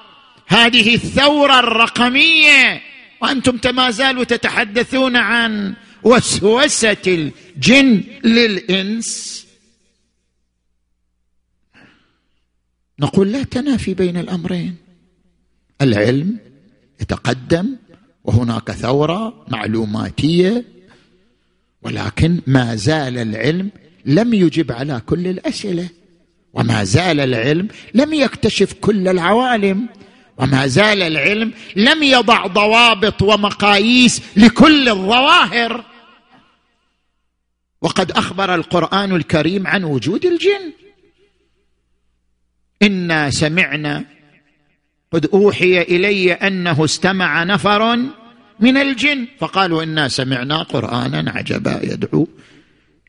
هذه الثورة الرقمية وأنتم ما زالوا تتحدثون عن وسوسة الجن للإنس. نقول لا تنافي بين الأمرين. العلم يتقدم وهناك ثورة معلوماتية ولكن ما زال العلم لم يجب على كل الأسئلة وما زال العلم لم يكتشف كل العوالم. وما زال العلم لم يضع ضوابط ومقاييس لكل الظواهر. وقد أخبر القرآن الكريم عن وجود الجن. إنا سمعنا قد أوحي إلي أنه استمع نفر من الجن. فقالوا إنا سمعنا قرآنا عجبا يدعو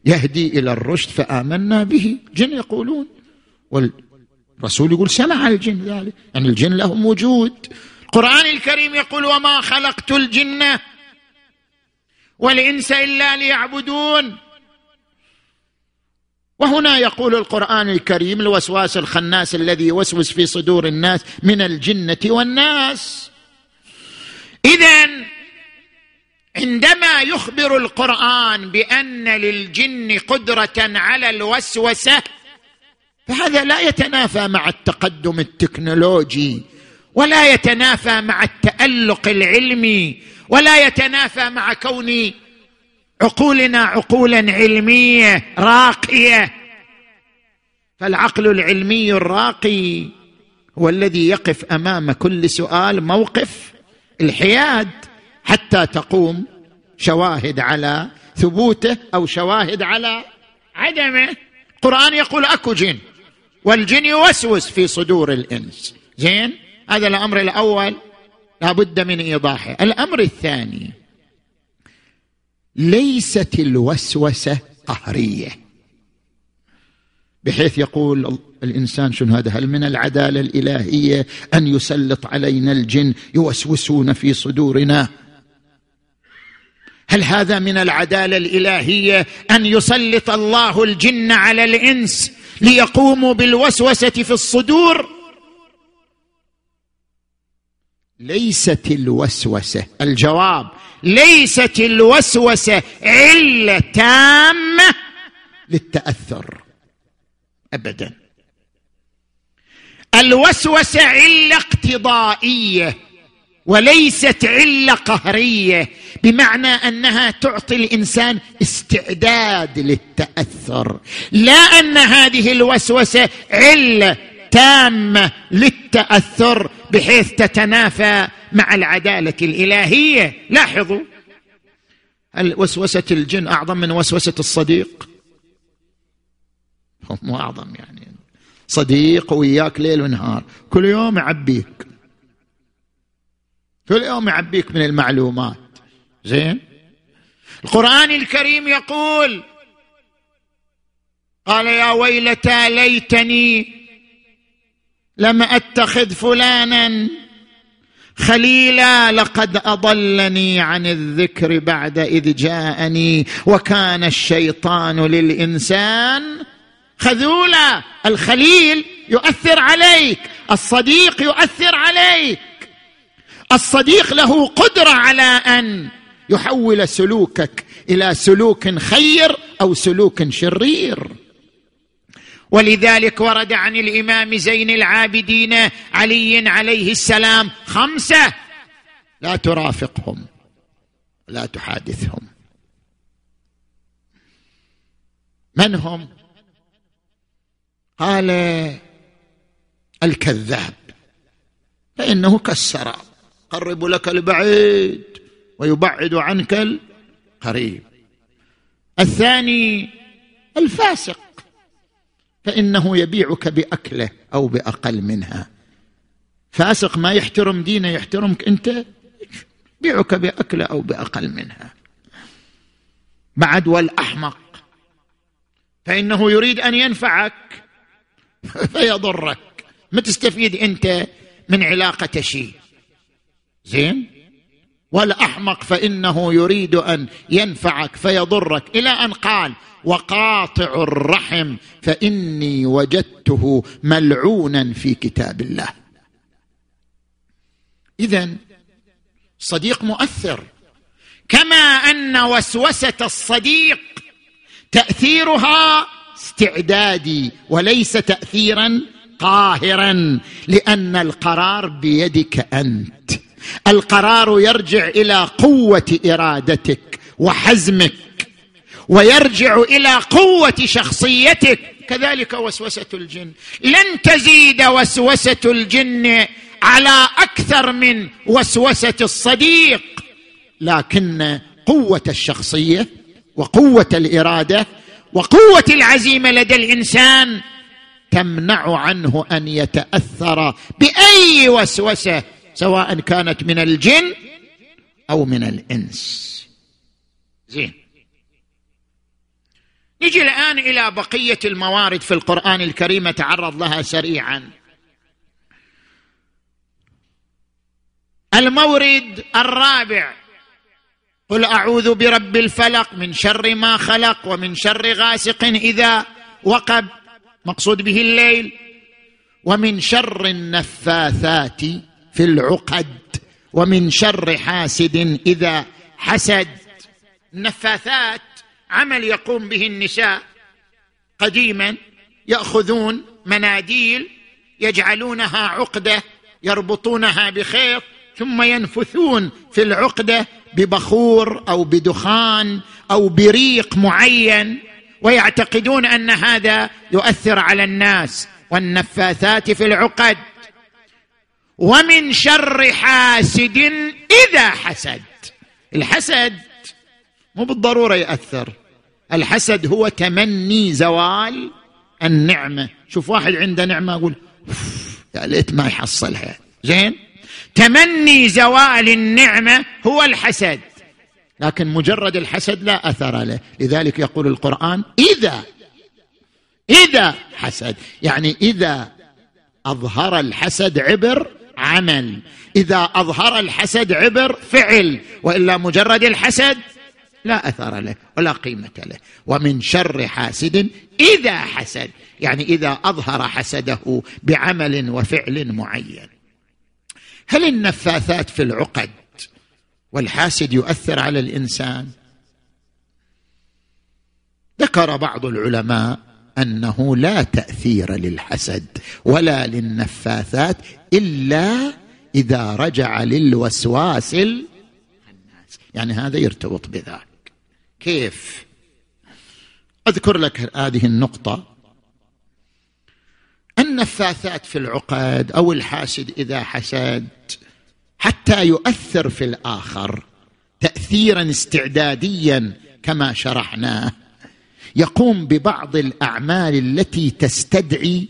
يهدي إلى الرشد فآمنا به. جن يقولون والرسول يقول سمع الجن ذلك يعني الجن لهم وجود. القرآن الكريم يقول وما خلقت الجن والإنس إلا ليعبدون. وهنا يقول القرآن الكريم الوسواس الخناس الذي يوسوس في صدور الناس من الجنة والناس. اذا عندما يخبر القرآن بأن للجن قدرة على الوسوسة فهذا لا يتنافى مع التقدم التكنولوجي ولا يتنافى مع التألق العلمي ولا يتنافى مع كون عقولنا عقولا علمية راقية. فالعقل العلمي الراقي هو الذي يقف أمام كل سؤال موقف الحياد حتى تقوم شواهد على ثبوته أو شواهد على عدمه. القران يقول أكو جن. والجن يوسوس في صدور الإنس. زين؟ هذا الأمر الأول لا بد من إيضاحه. الأمر الثاني ليست الوسوسة قهرية. بحيث يقول الإنسان شنو هذا؟ هل من العدالة الإلهية أن يسلط علينا الجن يوسوسون في صدورنا؟ هل هذا من العدالة الإلهية أن يسلط الله الجن على الإنس ليقوموا بالوسوسة في الصدور؟ ليست الوسوسة الجواب ليست الوسوسة عله تامة للتأثر ابدا. الوسوسة عله اقتضائية وليست علة قهرية بمعنى أنها تعطي الإنسان استعداد للتأثر. لا أن هذه الوسوسة علة تامة للتأثر بحيث تتنافى مع العدالة الإلهية. لاحظوا وسوسه الجن أعظم من وسوسة الصديق. هم أعظم يعني. صديق وياك ليل ونهار. كل يوم يعبيك. كل يوم يعبيك من المعلومات. زين؟ القرآن الكريم يقول قال يا ويلتى ليتني لم أتخذ فلانا خليلا لقد أضلني عن الذكر بعد إذ جاءني وكان الشيطان للإنسان خذولا. الخليل يؤثر عليك الصديق يؤثر عليك. الصديق له قدرة على أن يحول سلوكك إلى سلوك خير أو سلوك شرير. ولذلك ورد عن الإمام زين العابدين علي عليه السلام خمسة لا ترافقهم لا تحادثهم. من هم؟ قال الكذاب فانه كالسراب قرب لك البعيد ويبعد عنك القريب. الثاني الفاسق فإنه يبيعك بأكله أو بأقل منها. فاسق ما يحترم دينه يحترمك أنت يبيعك بأكله أو بأقل منها. بعد والاحمق فإنه يريد أن ينفعك فيضرك. ما تستفيد أنت من علاقة شيء. زين؟ والأحمق فإنه يريد أن ينفعك فيضرك. إلى أن قال وقاطع الرحم فإني وجدته ملعونا في كتاب الله. اذا صديق مؤثر كما أن وسوسة الصديق تأثيرها استعدادي وليس تاثيرا قاهرا لأن القرار بيدك أنت. القرار يرجع إلى قوة إرادتك وحزمك ويرجع إلى قوة شخصيتك. كذلك وسوسة الجن. لن تزيد وسوسة الجن على أكثر من وسوسة الصديق لكن قوة الشخصية وقوة الإرادة وقوة العزيمة لدى الإنسان تمنع عنه أن يتأثر بأي وسوسة سواء كانت من الجن أو من الإنس. زين. نجي الآن إلى بقية الموارد في القرآن الكريم تعرض لها سريعا. المورد الرابع. قل أعوذ برب الفلق من شر ما خلق ومن شر غاسق إذا وقب. مقصود به الليل. ومن شر النفاثات في العقد ومن شر حاسد إذا حسد. النفاثات عمل يقوم به النساء. قديما يأخذون مناديل يجعلونها عقدة يربطونها بخيط ثم ينفثون في العقدة ببخور أو بدخان أو بريق معين ويعتقدون أن هذا يؤثر على الناس. والنفاثات في العقد ومن شر حاسد إذا حسد. الحسد مو بالضرورة يأثر. الحسد هو تمني زوال النعمة. شوف واحد عنده نعمة يقول يا ليت ما يحصلها. زين؟ تمني زوال النعمة هو الحسد. لكن مجرد الحسد لا أثر له. لذلك يقول القرآن إذا إذا حسد. يعني إذا أظهر الحسد عبر عمل. إذا أظهر الحسد عبر فعل وإلا مجرد الحسد لا أثر له ولا قيمة له. ومن شر حاسد إذا حسد يعني إذا أظهر حسده بعمل وفعل معين. هل النفاثات في العقد والحاسد يؤثر على الإنسان؟ ذكر بعض العلماء أنه لا تأثير للحسد ولا للنفاثات إلا إذا رجع للوسواس الناس يعني هذا يرتبط بذاك كيف؟ أذكر لك هذه النقطة. النفاثات في العقد أو الحاسد إذا حسد حتى يؤثر في الآخر تاثيرا استعداديا كما شرحناه. يقوم ببعض الأعمال التي تستدعي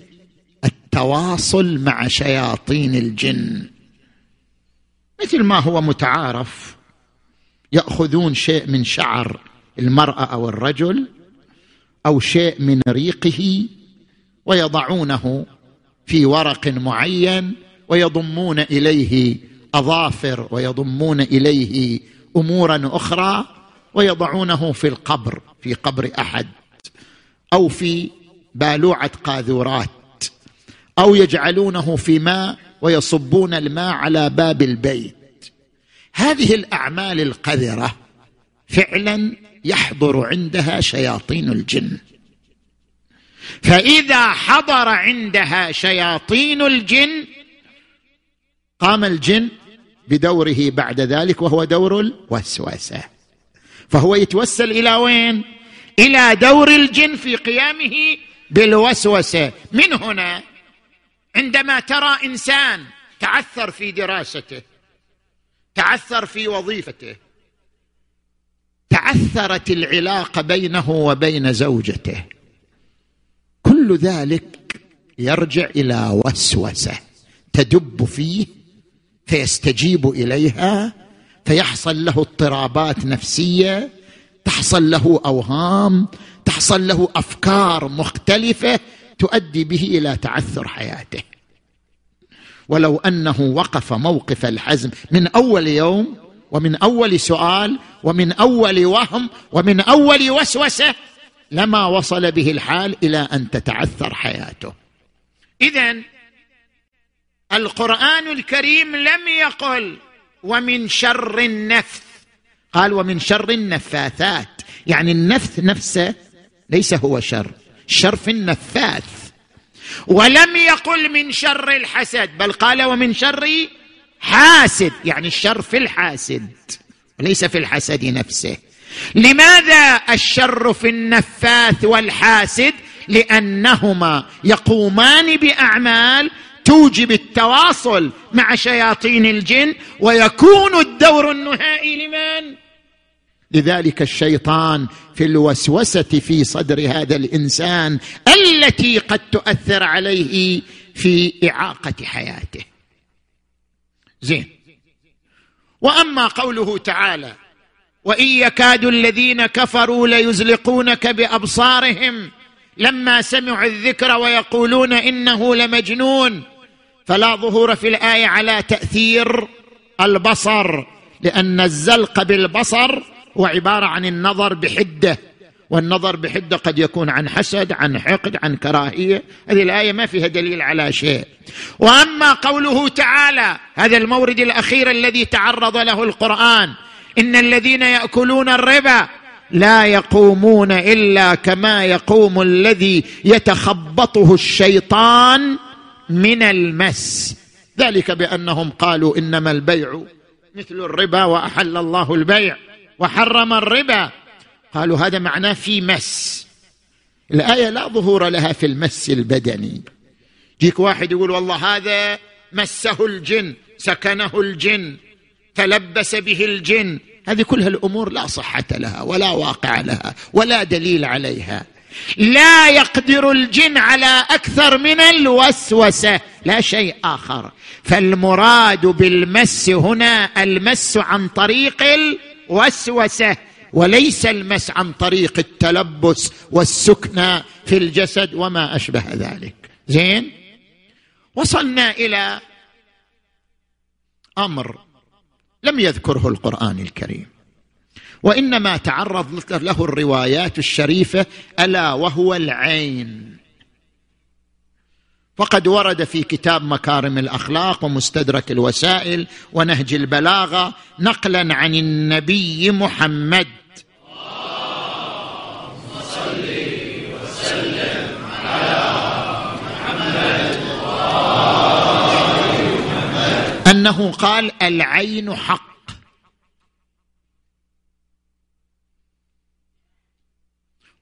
التواصل مع شياطين الجن. مثل ما هو متعارف يأخذون شيء من شعر المرأة أو الرجل أو شيء من ريقه ويضعونه في ورق معين ويضمون إليه أظافر ويضمون إليه أمورا أخرى ويضعونه في القبر في قبر أحد أو في بالوعة قاذورات أو يجعلونه في ماء ويصبون الماء على باب البيت. هذه الأعمال القذرة فعلا يحضر عندها شياطين الجن. فإذا حضر عندها شياطين الجن قام الجن بدوره بعد ذلك وهو دور الوسوسة. فهو يتوسل إلى وين؟ إلى دور الجن في قيامه بالوسوسة. من هنا؟ عندما ترى إنسان تعثر في دراسته تعثر في وظيفته تعثرت العلاقة بينه وبين زوجته كل ذلك يرجع إلى وسوسة تدب فيه فيستجيب إليها فيحصل له اضطرابات نفسية تحصل له أوهام تحصل له أفكار مختلفة تؤدي به إلى تعثر حياته. ولو أنه وقف موقف الحزم من أول يوم ومن أول سؤال ومن أول وهم ومن أول وسوسة لما وصل به الحال إلى أن تتعثر حياته. اذا القرآن الكريم لم يقل ومن شر النفث. قال ومن شر النفاثات. يعني النفث نفسه ليس هو شر. الشر في النفاث. ولم يقل من شر الحسد بل قال ومن شر حاسد. يعني الشر في الحاسد. وليس في الحسد نفسه. لماذا الشر في النفاث والحاسد؟ لأنهما يقومان بأعمال توجب التواصل مع شياطين الجن ويكون الدور النهائي لمن؟ لذلك الشيطان في الوسوسة في صدر هذا الإنسان التي قد تؤثر عليه في إعاقة حياته. زين. وأما قوله تعالى وإن يكاد الذين كفروا ليزلقونك بأبصارهم لما سمعوا الذكر ويقولون إنه لمجنون فلا ظهور في الآية على تأثير البصر لأن الزلق بالبصر هو عبارة عن النظر بحدة والنظر بحدة قد يكون عن حسد عن حقد عن كراهية. هذه الآية ما فيها دليل على شيء. وأما قوله تعالى هذا المورد الأخير الذي تعرض له القرآن إن الذين يأكلون الربا لا يقومون إلا كما يقوم الذي يتخبطه الشيطان من المس. ذلك بأنهم قالوا إنما البيع مثل الربا وأحل الله البيع وحرم الربا. قالوا هذا معناه في مس. الآية لا ظهور لها في المس البدني. جيك واحد يقول والله هذا مسه الجن سكنه الجن تلبس به الجن. هذه كلها الأمور لا صحة لها ولا واقع لها ولا دليل عليها. لا يقدر الجن على أكثر من الوسوسة. لا شيء آخر. فالمراد بالمس هنا المس عن طريق الوسوسة وليس المس عن طريق التلبس والسكنى في الجسد وما أشبه ذلك. زين؟ وصلنا إلى أمر لم يذكره القرآن الكريم. وإنما تعرض له الروايات الشريفة ألا وهو العين. فقد ورد في كتاب مكارم الأخلاق ومستدرك الوسائل ونهج البلاغة نقلا عن النبي محمد. أنه قال العين حق.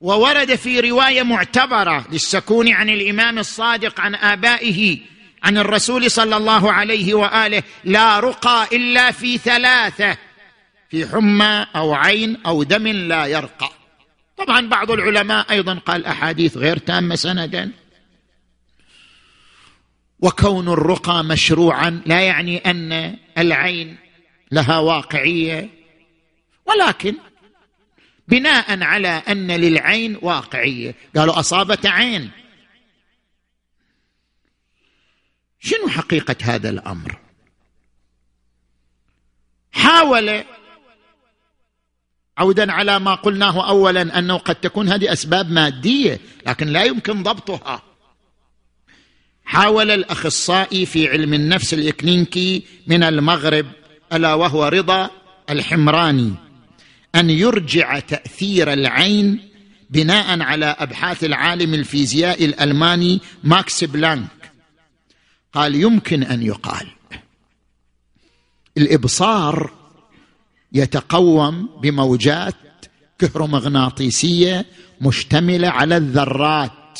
وورد في رواية معتبرة للسكون عن الإمام الصادق عن آبائه عن الرسول صلى الله عليه وآله لا رقى إلا في ثلاثة في حمى أو عين أو دم لا يرقى. طبعا بعض العلماء أيضا قال أحاديث غير تامة سندا. وكون الرقى مشروعا لا يعني أن العين لها واقعية ولكن بناء على أن للعين واقعية. قالوا اصابت عين. شنو حقيقة هذا الأمر؟ حاول عودا على ما قلناه أولا أنه قد تكون هذه أسباب مادية لكن لا يمكن ضبطها. حاول الأخصائي في علم النفس الاكلينكي من المغرب ألا وهو رضا الحمراني. أن يرجع تأثير العين بناء على أبحاث العالم الفيزيائي الألماني ماكس بلانك. قال يمكن أن يقال الإبصار يتقوم بموجات كهرومغناطيسية مشتملة على الذرات.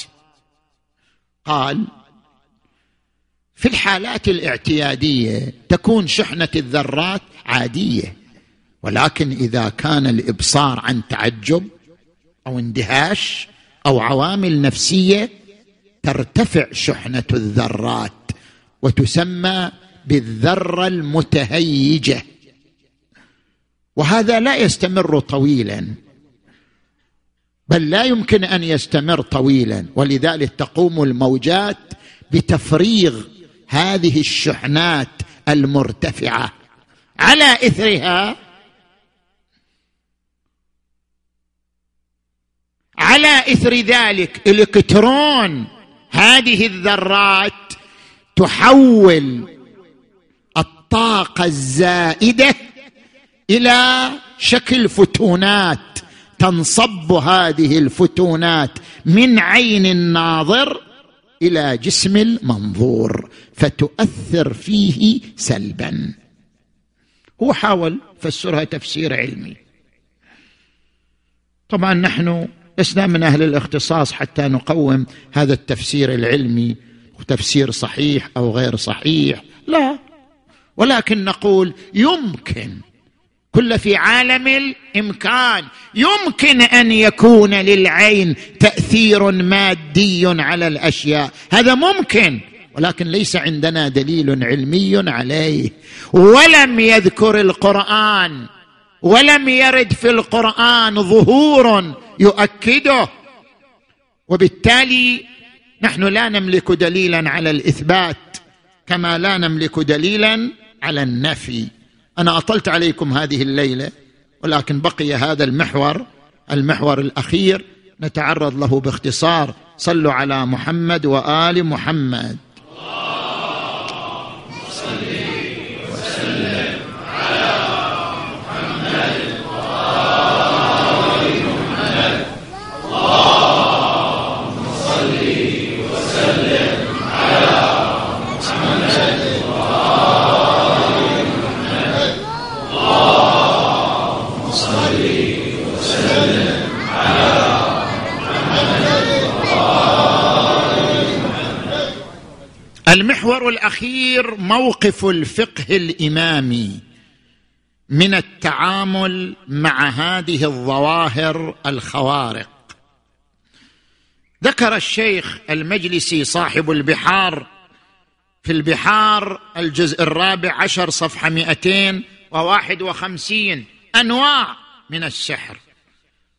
قال في الحالات الاعتيادية تكون شحنة الذرات عادية. ولكن إذا كان الإبصار عن تعجب أو اندهاش أو عوامل نفسية ترتفع شحنة الذرات وتسمى بالذرة المتهيجة. وهذا لا يستمر طويلا بل لا يمكن أن يستمر طويلا. ولذلك تقوم الموجات بتفريغ هذه الشحنات المرتفعة على إثرها على إثر ذلك إلكترون. هذه الذرات تحول الطاقة الزائدة إلى شكل فتونات. تنصب هذه الفتونات من عين الناظر إلى جسم المنظور فتؤثر فيه سلبا. هو حاول فسرها تفسير علمي. طبعا نحن لسنا من أهل الاختصاص حتى نقوم هذا التفسير العلمي تفسير صحيح أو غير صحيح. لا. ولكن نقول يمكن. كل في عالم الإمكان. يمكن أن يكون للعين تأثير مادي على الأشياء. هذا ممكن. ولكن ليس عندنا دليل علمي عليه. ولم يذكر القرآن. ولم يرد في القرآن ظهور يؤكده. وبالتالي نحن لا نملك دليلا على الإثبات كما لا نملك دليلا على النفي. أنا أطلت عليكم هذه الليلة ولكن بقي هذا المحور المحور الأخير. نتعرض له باختصار. صلوا على محمد وآل محمد. المحور الأخير موقف الفقه الإمامي من التعامل مع هذه الظواهر الخوارق. ذكر الشيخ المجلسي صاحب البحار في البحار الجزء الرابع عشر وواحد وخمسين أنواع من السحر.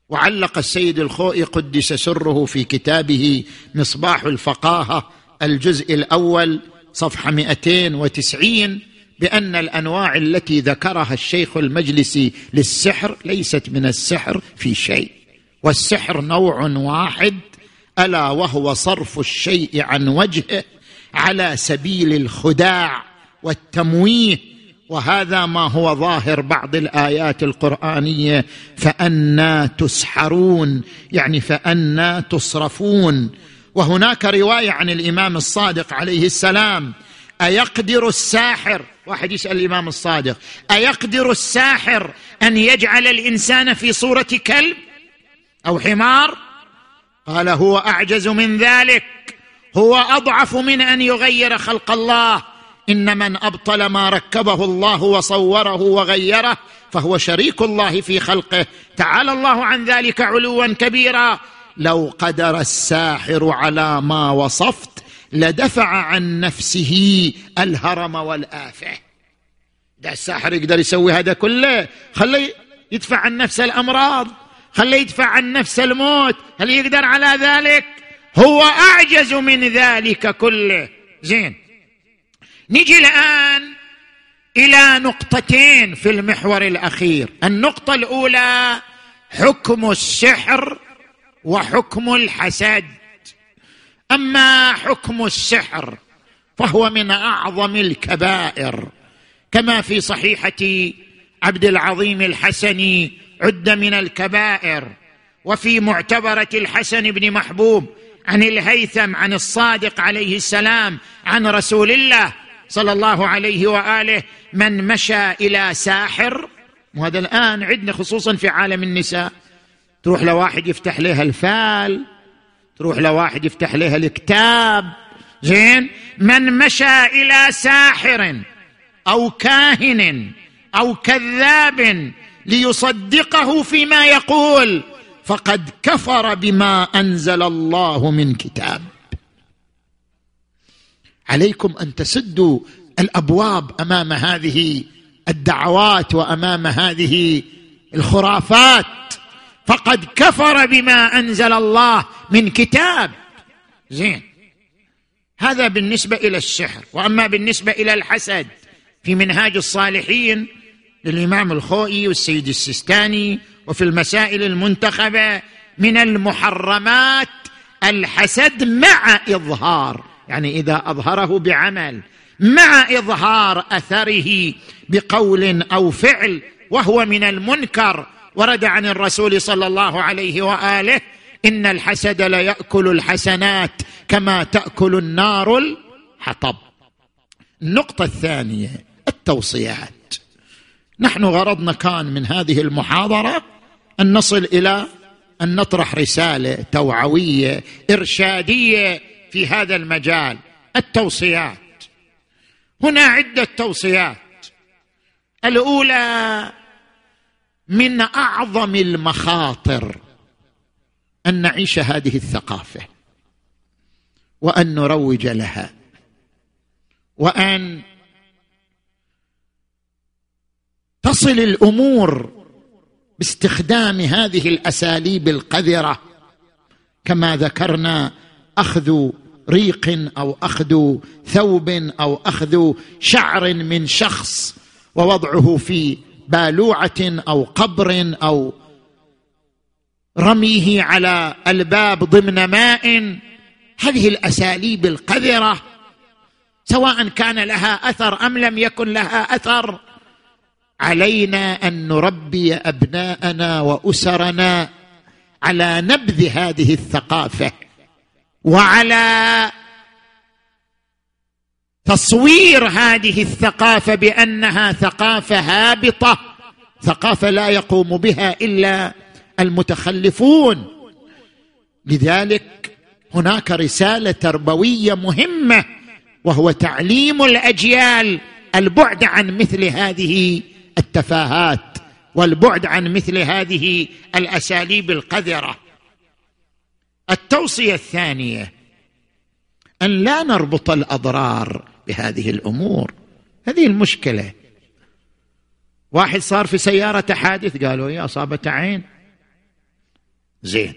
وعلق السيد الخوئي قدس سره في كتابه مصباح الفقاهة الجزء الأول صفحة 290 بأن الأنواع التي ذكرها الشيخ المجلسي للسحر ليست من السحر في شيء والسحر نوع واحد ألا وهو صرف الشيء عن وجهه على سبيل الخداع والتمويه وهذا ما هو ظاهر بعض الآيات القرآنية فأنا تسحرون يعني فأنا تصرفون وهناك رواية عن الإمام الصادق عليه السلام. أيقدر الساحر واحد يسأل الإمام الصادق. أيقدر الساحر أن يجعل الإنسان في صورة كلب أو حمار؟ قال هو أعجز من ذلك. هو أضعف من أن يغير خلق الله. إن من أبطل ما ركبه الله وصوره وغيره فهو شريك الله في خلقه. تعالى الله عن ذلك علوا كبيرا. لو قدر الساحر على ما وصفت لدفع عن نفسه الهرم والآفة. ده الساحر يقدر يسوي هذا كله. خليه يدفع عن نفسه الأمراض. خليه يدفع عن نفسه الموت. هل يقدر على ذلك؟ هو أعجز من ذلك كله. زين. نجي الآن إلى نقطتين في المحور الأخير. النقطة الأولى حكم السحر وحكم الحسد. أما حكم السحر فهو من أعظم الكبائر. كما في صحيحة عبد العظيم الحسني عد من الكبائر وفي معتبرة الحسن بن محبوب عن الهيثم عن الصادق عليه السلام عن رسول الله صلى الله عليه وآله من مشى إلى ساحر. وهذا الآن عندنا خصوصا في عالم النساء. تروح لواحد يفتح لها الفال تروح لواحد يفتح لها الكتاب. زين؟ من مشى إلى ساحر أو كاهن أو كذاب ليصدقه فيما يقول فقد كفر بما أنزل الله من كتاب. عليكم أن تسدوا الأبواب أمام هذه الدعوات وأمام هذه الخرافات. فقد كفر بما أنزل الله من كتاب. زين. هذا بالنسبة إلى السحر وأما بالنسبة إلى الحسد في منهاج الصالحين للإمام الخوئي والسيد السيستاني وفي المسائل المنتخبة من المحرمات الحسد مع إظهار يعني إذا أظهره بعمل مع إظهار أثره بقول أو فعل وهو من المنكر ورد عن الرسول صلى الله عليه وآله إن الحسد ليأكل الحسنات كما تأكل النار الحطب. النقطة الثانية التوصيات. نحن غرضنا كان من هذه المحاضرة أن نصل إلى أن نطرح رسالة توعوية إرشادية في هذا المجال التوصيات. هنا عدة توصيات. الأولى من أعظم المخاطر أن نعيش هذه الثقافة وأن نروج لها وأن تصل الأمور باستخدام هذه الأساليب القذرة كما ذكرنا أخذ ريق أو أخذ ثوب أو أخذ شعر من شخص ووضعه في بالوعة أو قبر أو رميه على الباب ضمن ماء. هذه الأساليب القذرة سواء كان لها أثر أم لم يكن لها أثر علينا أن نربي أبناءنا وأسرنا على نبذ هذه الثقافة وعلى تصوير هذه الثقافة بأنها ثقافة هابطة ثقافة لا يقوم بها إلا المتخلفون. لذلك هناك رسالة تربوية مهمة وهو تعليم الأجيال البعد عن مثل هذه التفاهات والبعد عن مثل هذه الأساليب القذرة. التوصية الثانية أن لا نربط الأضرار بهذه الأمور. هذه المشكلة. واحد صار في سيارة حادث قالوا يا أصابته عين. زين.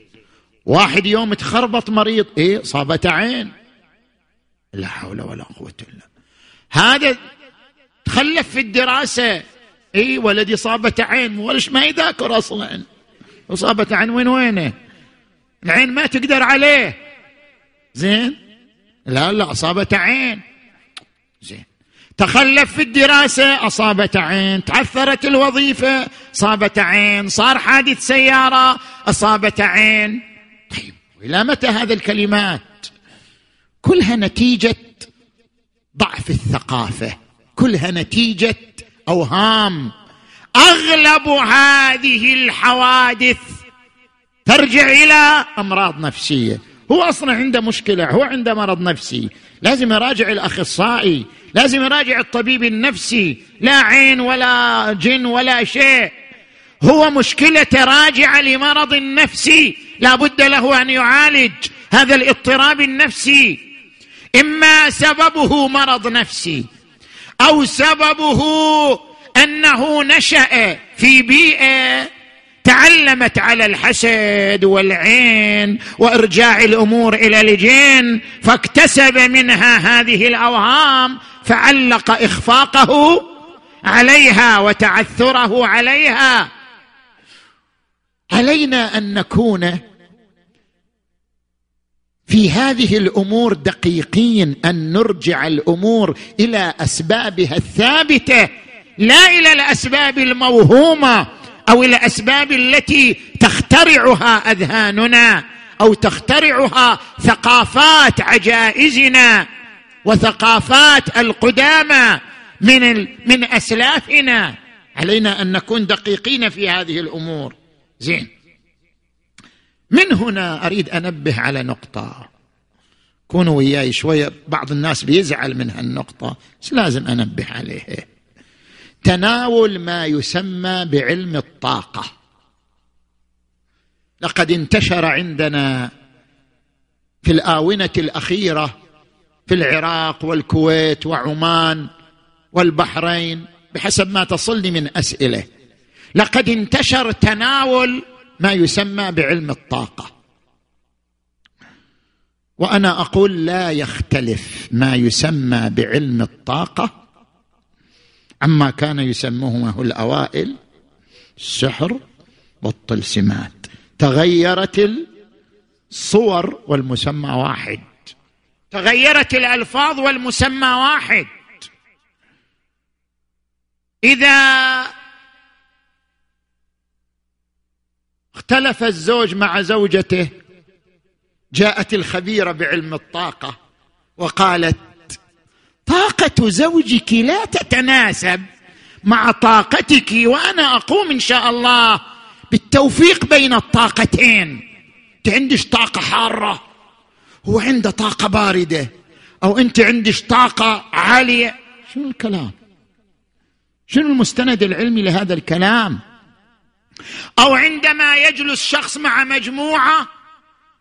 واحد يوم تخربط مريض إيه صابته عين. لا حول ولا قوة إلا هذا تخلف في الدراسة. اي ولدي صابته عين. ولش ما يذاكر أصلا؟ وصابته عين وين وينه؟ العين ما تقدر عليه. زين. لا لا أصابته عين. زين. تخلف في الدراسة أصابت عين تعثرت الوظيفة أصابت عين صار حادث سيارة أصابت عين. طيب إلى متى هذه الكلمات؟ كلها نتيجة ضعف الثقافة. كلها نتيجة أوهام. أغلب هذه الحوادث ترجع إلى أمراض نفسية. هو أصلا عنده مشكلة هو عنده مرض نفسي. لازم يراجع الأخصائي لازم يراجع الطبيب النفسي لا عين ولا جن ولا شيء. هو مشكلة راجعة لمرض نفسي لا بد له أن يعالج هذا الاضطراب النفسي. إما سببه مرض نفسي أو سببه أنه نشأ في بيئة تعلمت على الحسد والعين وإرجاع الأمور إلى الجن فاكتسب منها هذه الأوهام فعلق إخفاقه عليها وتعثره عليها. علينا أن نكون في هذه الأمور دقيقين أن نرجع الأمور إلى أسبابها الثابتة لا إلى الأسباب الموهومة. أو الاسباب التي تخترعها أذهاننا أو تخترعها ثقافات عجائزنا وثقافات القدامى من من أسلافنا. علينا أن نكون دقيقين في هذه الأمور. زين. من هنا أريد أنبه على نقطة. كونوا وياي شوية بعض الناس بيزعل من هالنقطة بس لازم أنبه عليها تناول ما يسمى بعلم الطاقة. لقد انتشر عندنا في الآونة الأخيرة في العراق والكويت وعمان والبحرين بحسب ما تصلني من أسئلة. لقد انتشر تناول ما يسمى بعلم الطاقة. وأنا أقول لا يختلف ما يسمى بعلم الطاقة عما كان يسمونه الأوائل السحر والطلسمات. تغيرت الصور والمسمى واحد. تغيرت الألفاظ والمسمى واحد. إذا اختلف الزوج مع زوجته جاءت الخبيرة بعلم الطاقة وقالت طاقة زوجك لا تتناسب مع طاقتك وأنا أقوم إن شاء الله بالتوفيق بين الطاقتين. أنت عندك طاقة حارة هو عنده طاقة باردة أو أنت عندك طاقة عالية. شنو الكلام؟ شنو المستند العلمي لهذا الكلام؟ أو عندما يجلس شخص مع مجموعة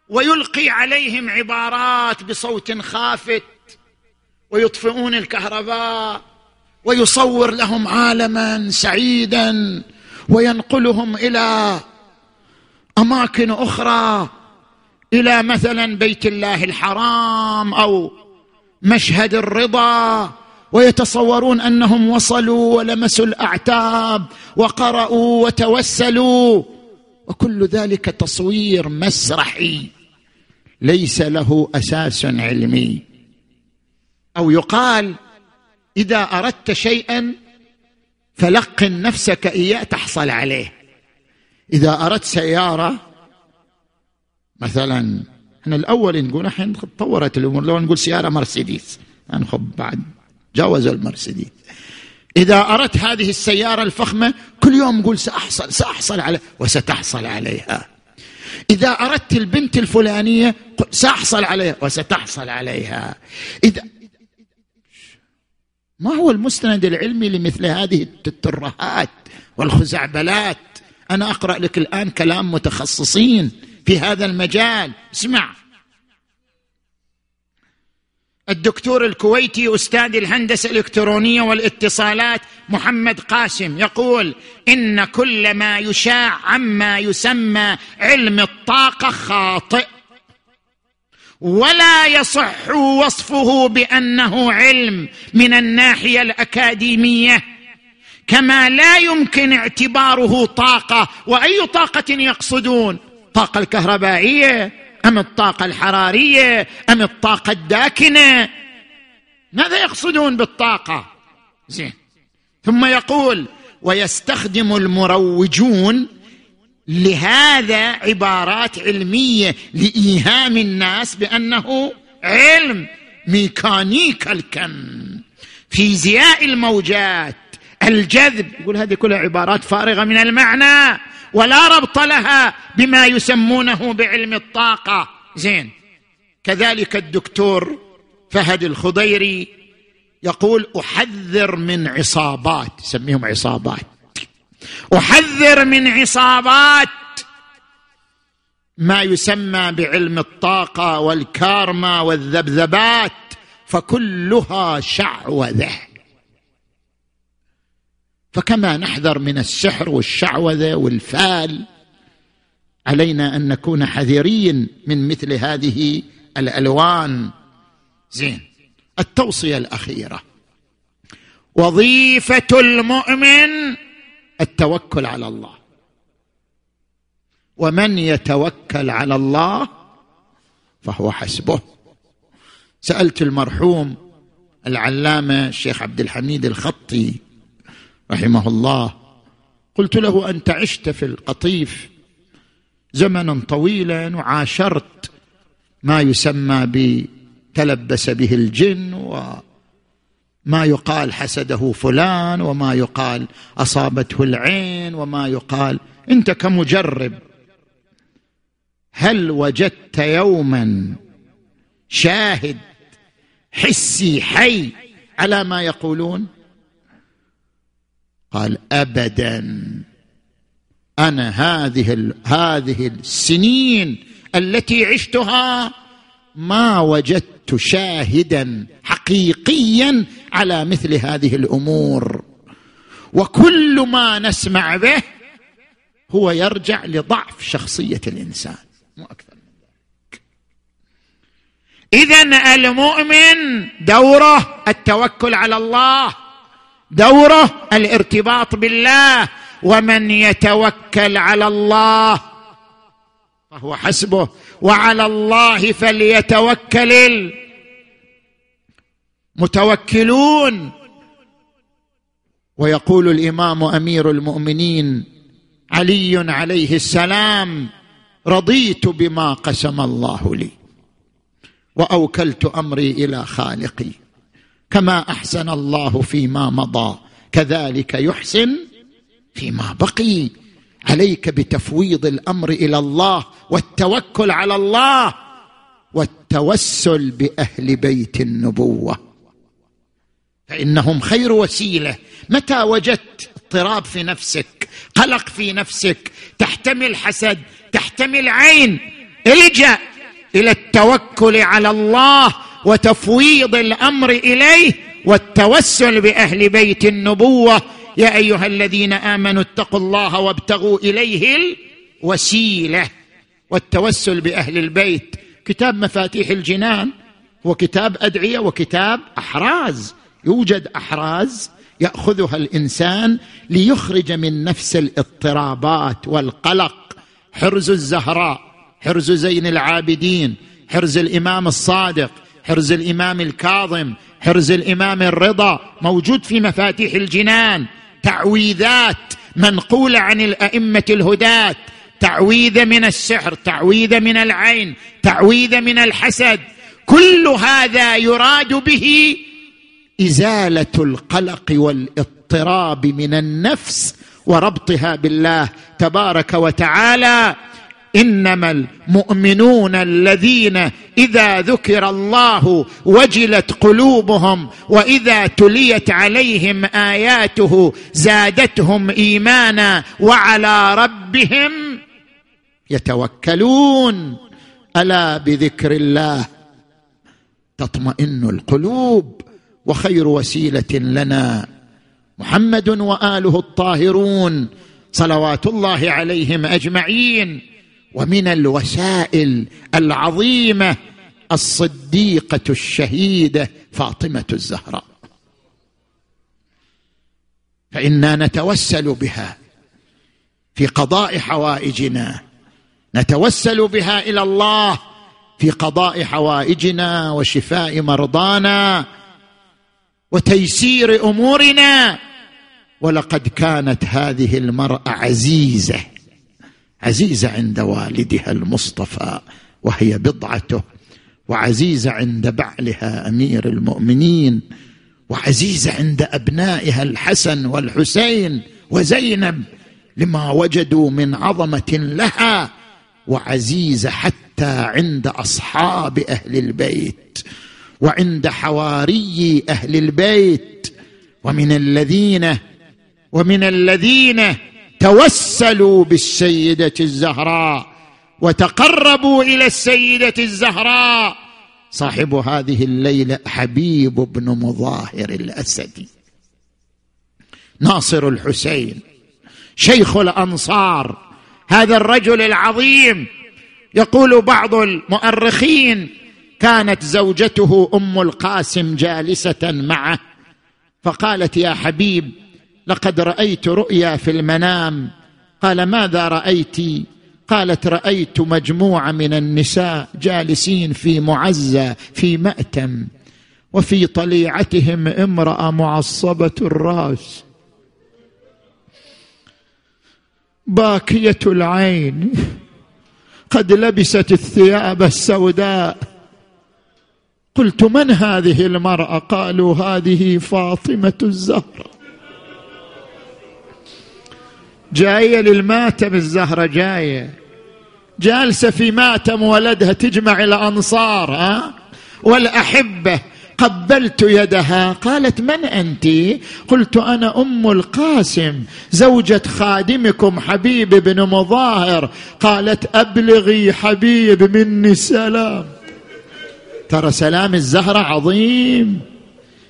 ويلقي عليهم عبارات بصوت خافت ويطفئون الكهرباء ويصور لهم عالما سعيدا وينقلهم إلى أماكن أخرى إلى مثلا بيت الله الحرام أو مشهد الرضا ويتصورون أنهم وصلوا ولمسوا الأعتاب وقرأوا وتوسلوا. وكل ذلك تصوير مسرحي ليس له أساس علمي. أو يقال إذا أردت شيئا فلقن نفسك إياه تحصل عليه. إذا أردت سيارة مثلا إحنا الأول نقول الحين تطورت الأمور لو نقول سيارة مرسيدس نخب بعد جاوز المرسيدس. إذا أردت هذه السيارة الفخمة كل يوم نقول سأحصل سأحصل على وستحصل عليها. إذا أردت البنت الفلانية سأحصل عليها وستحصل عليها. إذا ما هو المستند العلمي لمثل هذه الترهات والخزعبلات؟ أنا أقرأ لك الآن كلام متخصصين في هذا المجال. اسمع. الدكتور الكويتي أستاذ الهندسة الإلكترونية والإتصالات محمد قاسم يقول إن كل ما يشاع عما يسمى علم الطاقة خاطئ. ولا يصح وصفه بأنه علم من الناحية الأكاديمية. كما لا يمكن اعتباره طاقة وأي طاقة يقصدون؟ الطاقه الكهربائية أم الطاقة الحرارية أم الطاقة الداكنة؟ ماذا يقصدون بالطاقة؟ زين. ثم يقول ويستخدم المروجون لهذا عبارات علمية لإيهام الناس بأنه علم ميكانيكا الكم. فيزياء الموجات الجذب يقول هذه كلها عبارات فارغة من المعنى ولا ربط لها بما يسمونه بعلم الطاقة. زين. كذلك الدكتور فهد الخضيري يقول أحذر من عصابات يسميهم عصابات. أحذر من عصابات ما يسمى بعلم الطاقة والكارما والذبذبات فكلها شعوذه فكما نحذر من السحر والشعوذة والفال علينا أن نكون حذرين من مثل هذه الألوان. زين التوصية الأخيرة. وظيفة المؤمن التوكل على الله. ومن يتوكل على الله فهو حسبه. سألت المرحوم العلامة الشيخ عبد الحميد الخطي رحمه الله قلت له أنت عشت في القطيف زمنا طويلا وعاشرت ما يسمى بتلبس به الجن وما يقال حسده فلان وما يقال أصابته العين وما يقال. أنت كمجرب هل وجدت يوما شاهد حسي حي على ما يقولون؟ قال ابدا أنا هذه هذه السنين التي عشتها ما وجدت شاهدا حقيقيا على مثل هذه الأمور. وكل ما نسمع به هو يرجع لضعف شخصية الإنسان. مو أكثر من ذلك. اذا المؤمن دوره التوكل على الله دوره الارتباط بالله ومن يتوكل على الله فهو حسبه وعلى الله فليتوكل. المتوكلون ويقول الإمام أمير المؤمنين علي عليه السلام رضيت بما قسم الله لي وأوكلت أمري إلى خالقي كما أحسن الله فيما مضى كذلك يحسن فيما بقي. عليك بتفويض الأمر إلى الله والتوكل على الله والتوسل بأهل بيت النبوة. فإنهم خير وسيلة. متى وجدت اضطراب في نفسك قلق في نفسك تحتمل حسد تحتمل عين؟ الجأ إلى التوكل على الله وتفويض الأمر إليه والتوسل بأهل بيت النبوة. يا أيها الذين آمنوا اتقوا الله وابتغوا إليه الوسيلة والتوسل بأهل البيت. كتاب مفاتيح الجنان هو كتاب أدعية وكتاب أحراز. يوجد أحراز يأخذها الإنسان ليخرج من نفس الاضطرابات والقلق. حرز الزهراء حرز زين العابدين حرز الإمام الصادق حرز الإمام الكاظم حرز الإمام الرضا موجود في مفاتيح الجنان. تعويذات منقولة عن الأئمة الهداة. تعويذه من السحر تعويذه من العين تعويذه من الحسد. كل هذا يراد به إزالة القلق والاضطراب من النفس وربطها بالله تبارك وتعالى. إنما المؤمنون الذين إذا ذكر الله وجلت قلوبهم وإذا تليت عليهم آياته زادتهم إيمانا وعلى ربهم يتوكلون. ألا بذكر الله تطمئن القلوب. وخير وسيلة لنا. محمد وآله الطاهرون صلوات الله عليهم أجمعين. ومن الوسائل العظيمة الصديقة الشهيدة فاطمة الزهراء. فإنا نتوسل بها في قضاء حوائجنا. نتوسل بها إلى الله في قضاء حوائجنا وشفاء مرضانا. وتيسير أمورنا. ولقد كانت هذه المرأة عزيزة. عزيزة عند والدها المصطفى وهي بضعته. وعزيزة عند بعلها أمير المؤمنين. وعزيزة عند أبنائها الحسن والحسين وزينب لما وجدوا من عظمة لها. وعزيزة حتى عند أصحاب أهل البيت. وعند حواري أهل البيت ومن الذين ومن الذين توسلوا بالسيدة الزهراء وتقربوا إلى السيدة الزهراء. صاحب هذه الليلة حبيب بن مظاهر الأسدي. ناصر الحسين شيخ الأنصار هذا الرجل العظيم يقول بعض المؤرخين كانت زوجته أم القاسم جالسة معه. فقالت يا حبيب لقد رأيت رؤيا في المنام. قال ماذا رأيت؟ قالت رأيت مجموعة من النساء جالسين في معزة في مأتم. وفي طليعتهم امرأة معصبة الرأس. باكية العين. قد لبست الثياب السوداء. قلت من هذه المرأة؟ قالوا هذه فاطمة الزهرة. جاية للماتم الزهرة جاية. جالسة في ماتم ولدها تجمع الانصار ها؟ والأحبة قبلت يدها. قالت من أنت؟ قلت أنا أم القاسم زوجة خادمكم حبيب بن مظاهر. قالت أبلغي حبيب مني السلام. ترى سلام الزهرة عظيم.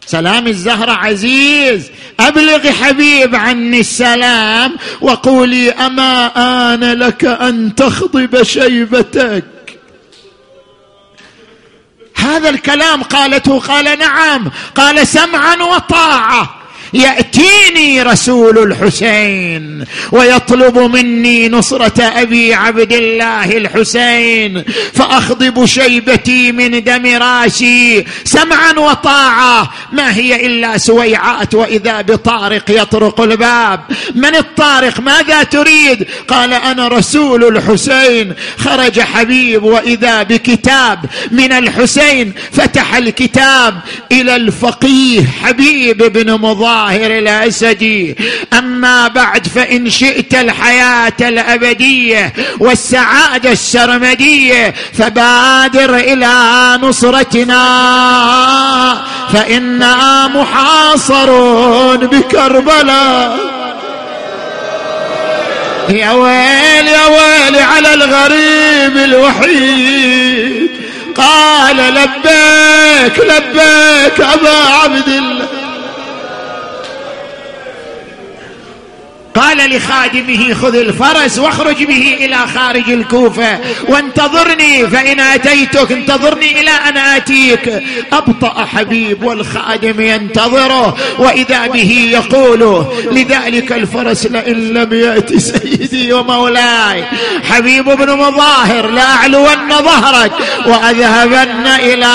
سلام الزهرة عزيز. أبلغ حبيب عني السلام وقولي أما آن لك أن تخضب شيبتك. هذا الكلام قالته قال نعم قال سمعا وطاعة. يأتيني رسول الحسين ويطلب مني نصرة أبي عبد الله الحسين فأخضب شيبتي من دم راسي سمعا وطاعة. ما هي إلا سويعات وإذا بطارق يطرق الباب. من الطارق؟ ماذا تريد؟ قال أنا رسول الحسين. خرج حبيب وإذا بكتاب من الحسين فتح الكتاب إلى الفقيه حبيب بن مضار الطاهر الاسدي أما بعد فإن شئت الحياة الأبدية والسعادة السرمدية فبادر إلى نصرتنا. فإنا محاصرون بكربلاء. يا ويل يا ويل على الغريب الوحيد. قال لبيك لبيك أبا عبد الله. قال لخادمه خذ الفرس واخرج به إلى خارج الكوفة وانتظرني فإن آتيتك انتظرني إلى أن آتيك. أبطأ حبيب والخادم ينتظره وإذا به يقول لذلك الفرس لئن لم يأت سيدي ومولاي. حبيب بن مظاهر لاعلون ظهرك وأذهبن إلى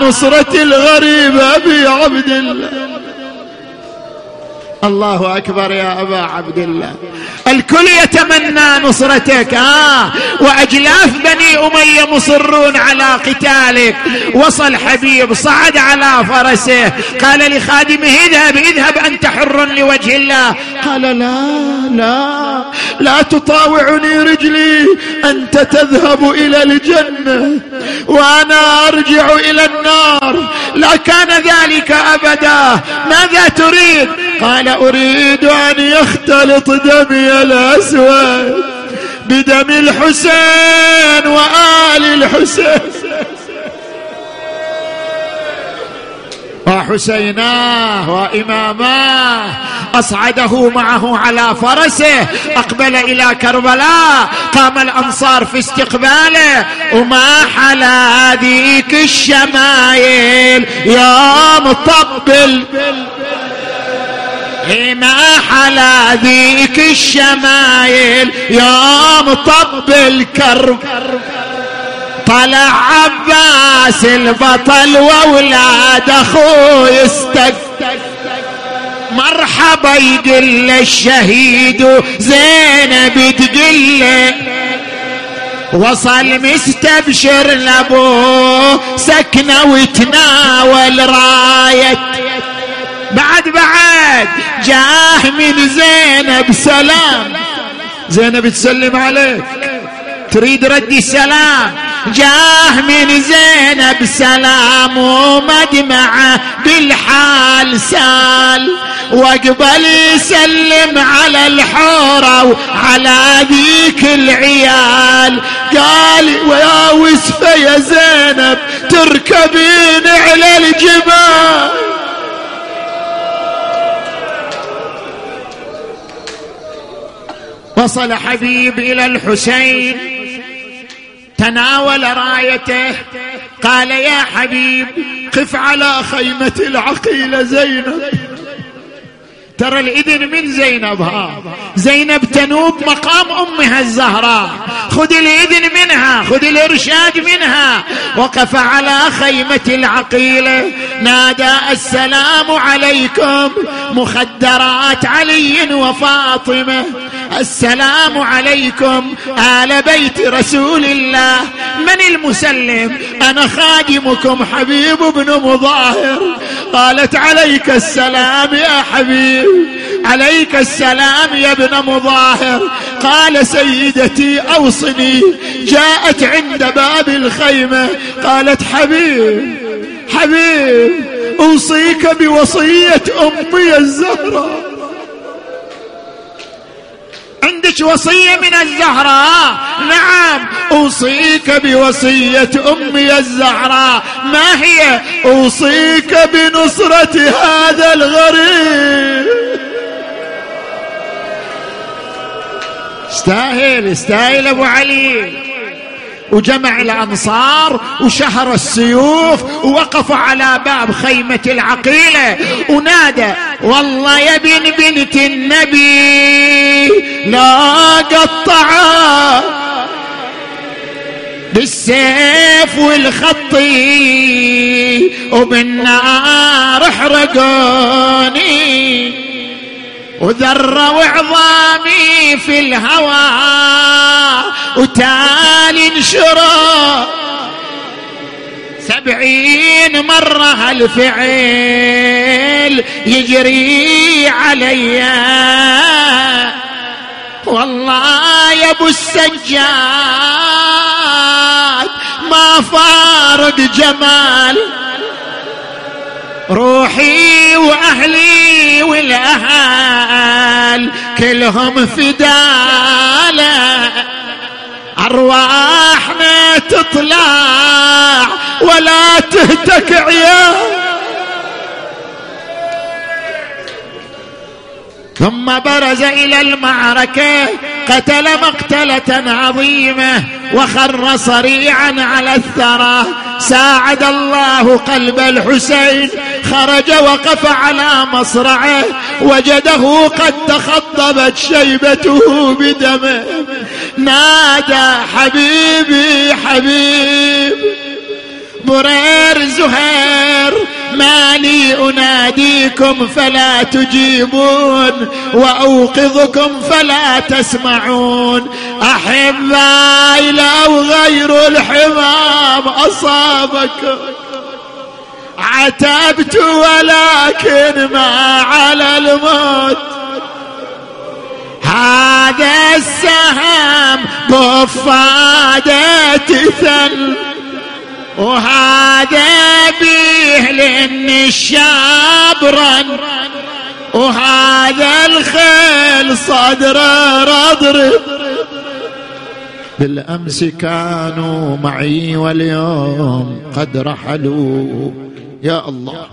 نصرة الغريب أبي عبد الله. الله أكبر يا أبا عبد الله. الكل يتمنى نصرتك آه. وأجلاف بني أمية مصرون على قتالك. وصل حبيب صعد على فرسه. قال لخادمه اذهب اذهب أنت حر لوجه الله. قال لا لا لا تطاوعني رجلي. أنت تذهب إلى الجنة وأنا أرجع إلى النار. لا كان ذلك أبدا. ماذا تريد؟ قال أريد أن يختلط دمي الأسود بدم الحسين وآل الحسين. وحسيناه وإماماه أصعده معه على فرسه أقبل إلى كربلاء قام الأنصار في استقباله. وما حلا ذيك الشمايل يا مطبل. ما حلا ذيك الشمايل يا مطبل كرب طلع عباس البطل وأولاد أخوي استق مرحبا يقل الشهيد زينب تقل وصل مستبشر لابوه سكنة وتناول راية. بعد بعد جاه من زينب سلام. زينب تسلم عليك. تريد ردي السلام؟ جاه من زينب سلام ومدمعة بالحال سال. واقبل يسلم على الحورة وعلى ذيك العيال. قال ويا وسفة يا زينب تركبين على الجبال. وصل حبيب إلى الحسين. تناول رايته. قال يا حبيب قف على خيمة العقيلة زينب. ترى الإذن من زينب ها؟ زينب تنوب مقام أمها الزهراء. خذ الإذن منها خذ الإرشاد منها. وقف على خيمة العقيلة نادى السلام عليكم. مخدرات علي وفاطمة. السلام عليكم آل بيت رسول الله. من المسلم؟ أنا خادمكم حبيب بن مظاهر. قالت عليك السلام يا حبيب. عليك السلام يا ابن مظاهر. قال سيدتي أوصني جاءت عند باب الخيمة. قالت حبيب حبيب أوصيك بوصية أمي الزهراء. عندك وصية من الزهراء نعم أوصيك بوصية أمي الزهراء ما هي؟ أوصيك بنصرة هذا الغريب. استاهل استاهل أبو علي. وجمع الأنصار وشهر السيوف ووقف على باب خيمة العقيلة ونادى والله يا بن بنت النبي لا قطعا بالسيف والخطي وبالنار احرقوني وذروا عظامي في الهوى وتالي انشروا. سبعين مرة هالفعل يجري علي. والله يا أبو السجاد ما فارق جمال. روحي وأهلي والأهل كلهم فدالة. أرواحنا تطلع ولا تهتك عيال. ثم برز إلى المعركة قتل مقتلة عظيمة وخر صريعا على الثرى. ساعد الله قلب الحسين خرج وقف على مصرعه وجده قد تخضبت شيبته بدمه. نادى حبيبي حبيب برير زهير ما لي أناديكم فلا تجيبون وأوقظكم فلا تسمعون. أحبائي لو غير الحمام اصابكم عتبت ولكن ما على الموت. هذا السهم بفادة ثل وهذا بيه لأن الشاب رن. وهذا الخيل صدره رضرب بالأمس كانوا معي واليوم قد رحلوا. يا الله.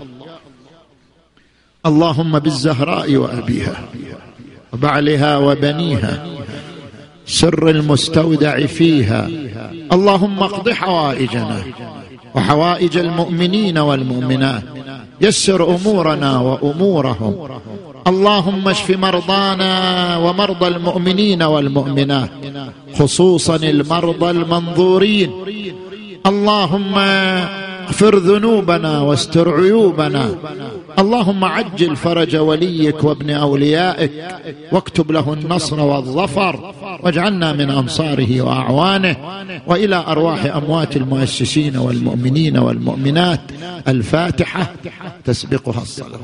اللهم بالزهراء وأبيها وبعلها وبنيها. سر المستودع فيها. اللهم اقض حوائجنا وحوائج المؤمنين والمؤمنات. يسر أمورنا وأمورهم. اللهم اشف مرضانا ومرضى المؤمنين والمؤمنات خصوصا المرضى المنظورين. اللهم اغفر ذنوبنا واستر عيوبنا. اللهم عجل فرج وليك وابن أوليائك واكتب له النصر والظفر واجعلنا من أنصاره وأعوانه وإلى أرواح أموات المؤسسين والمؤمنين والمؤمنات الفاتحة تسبقها الصلاة.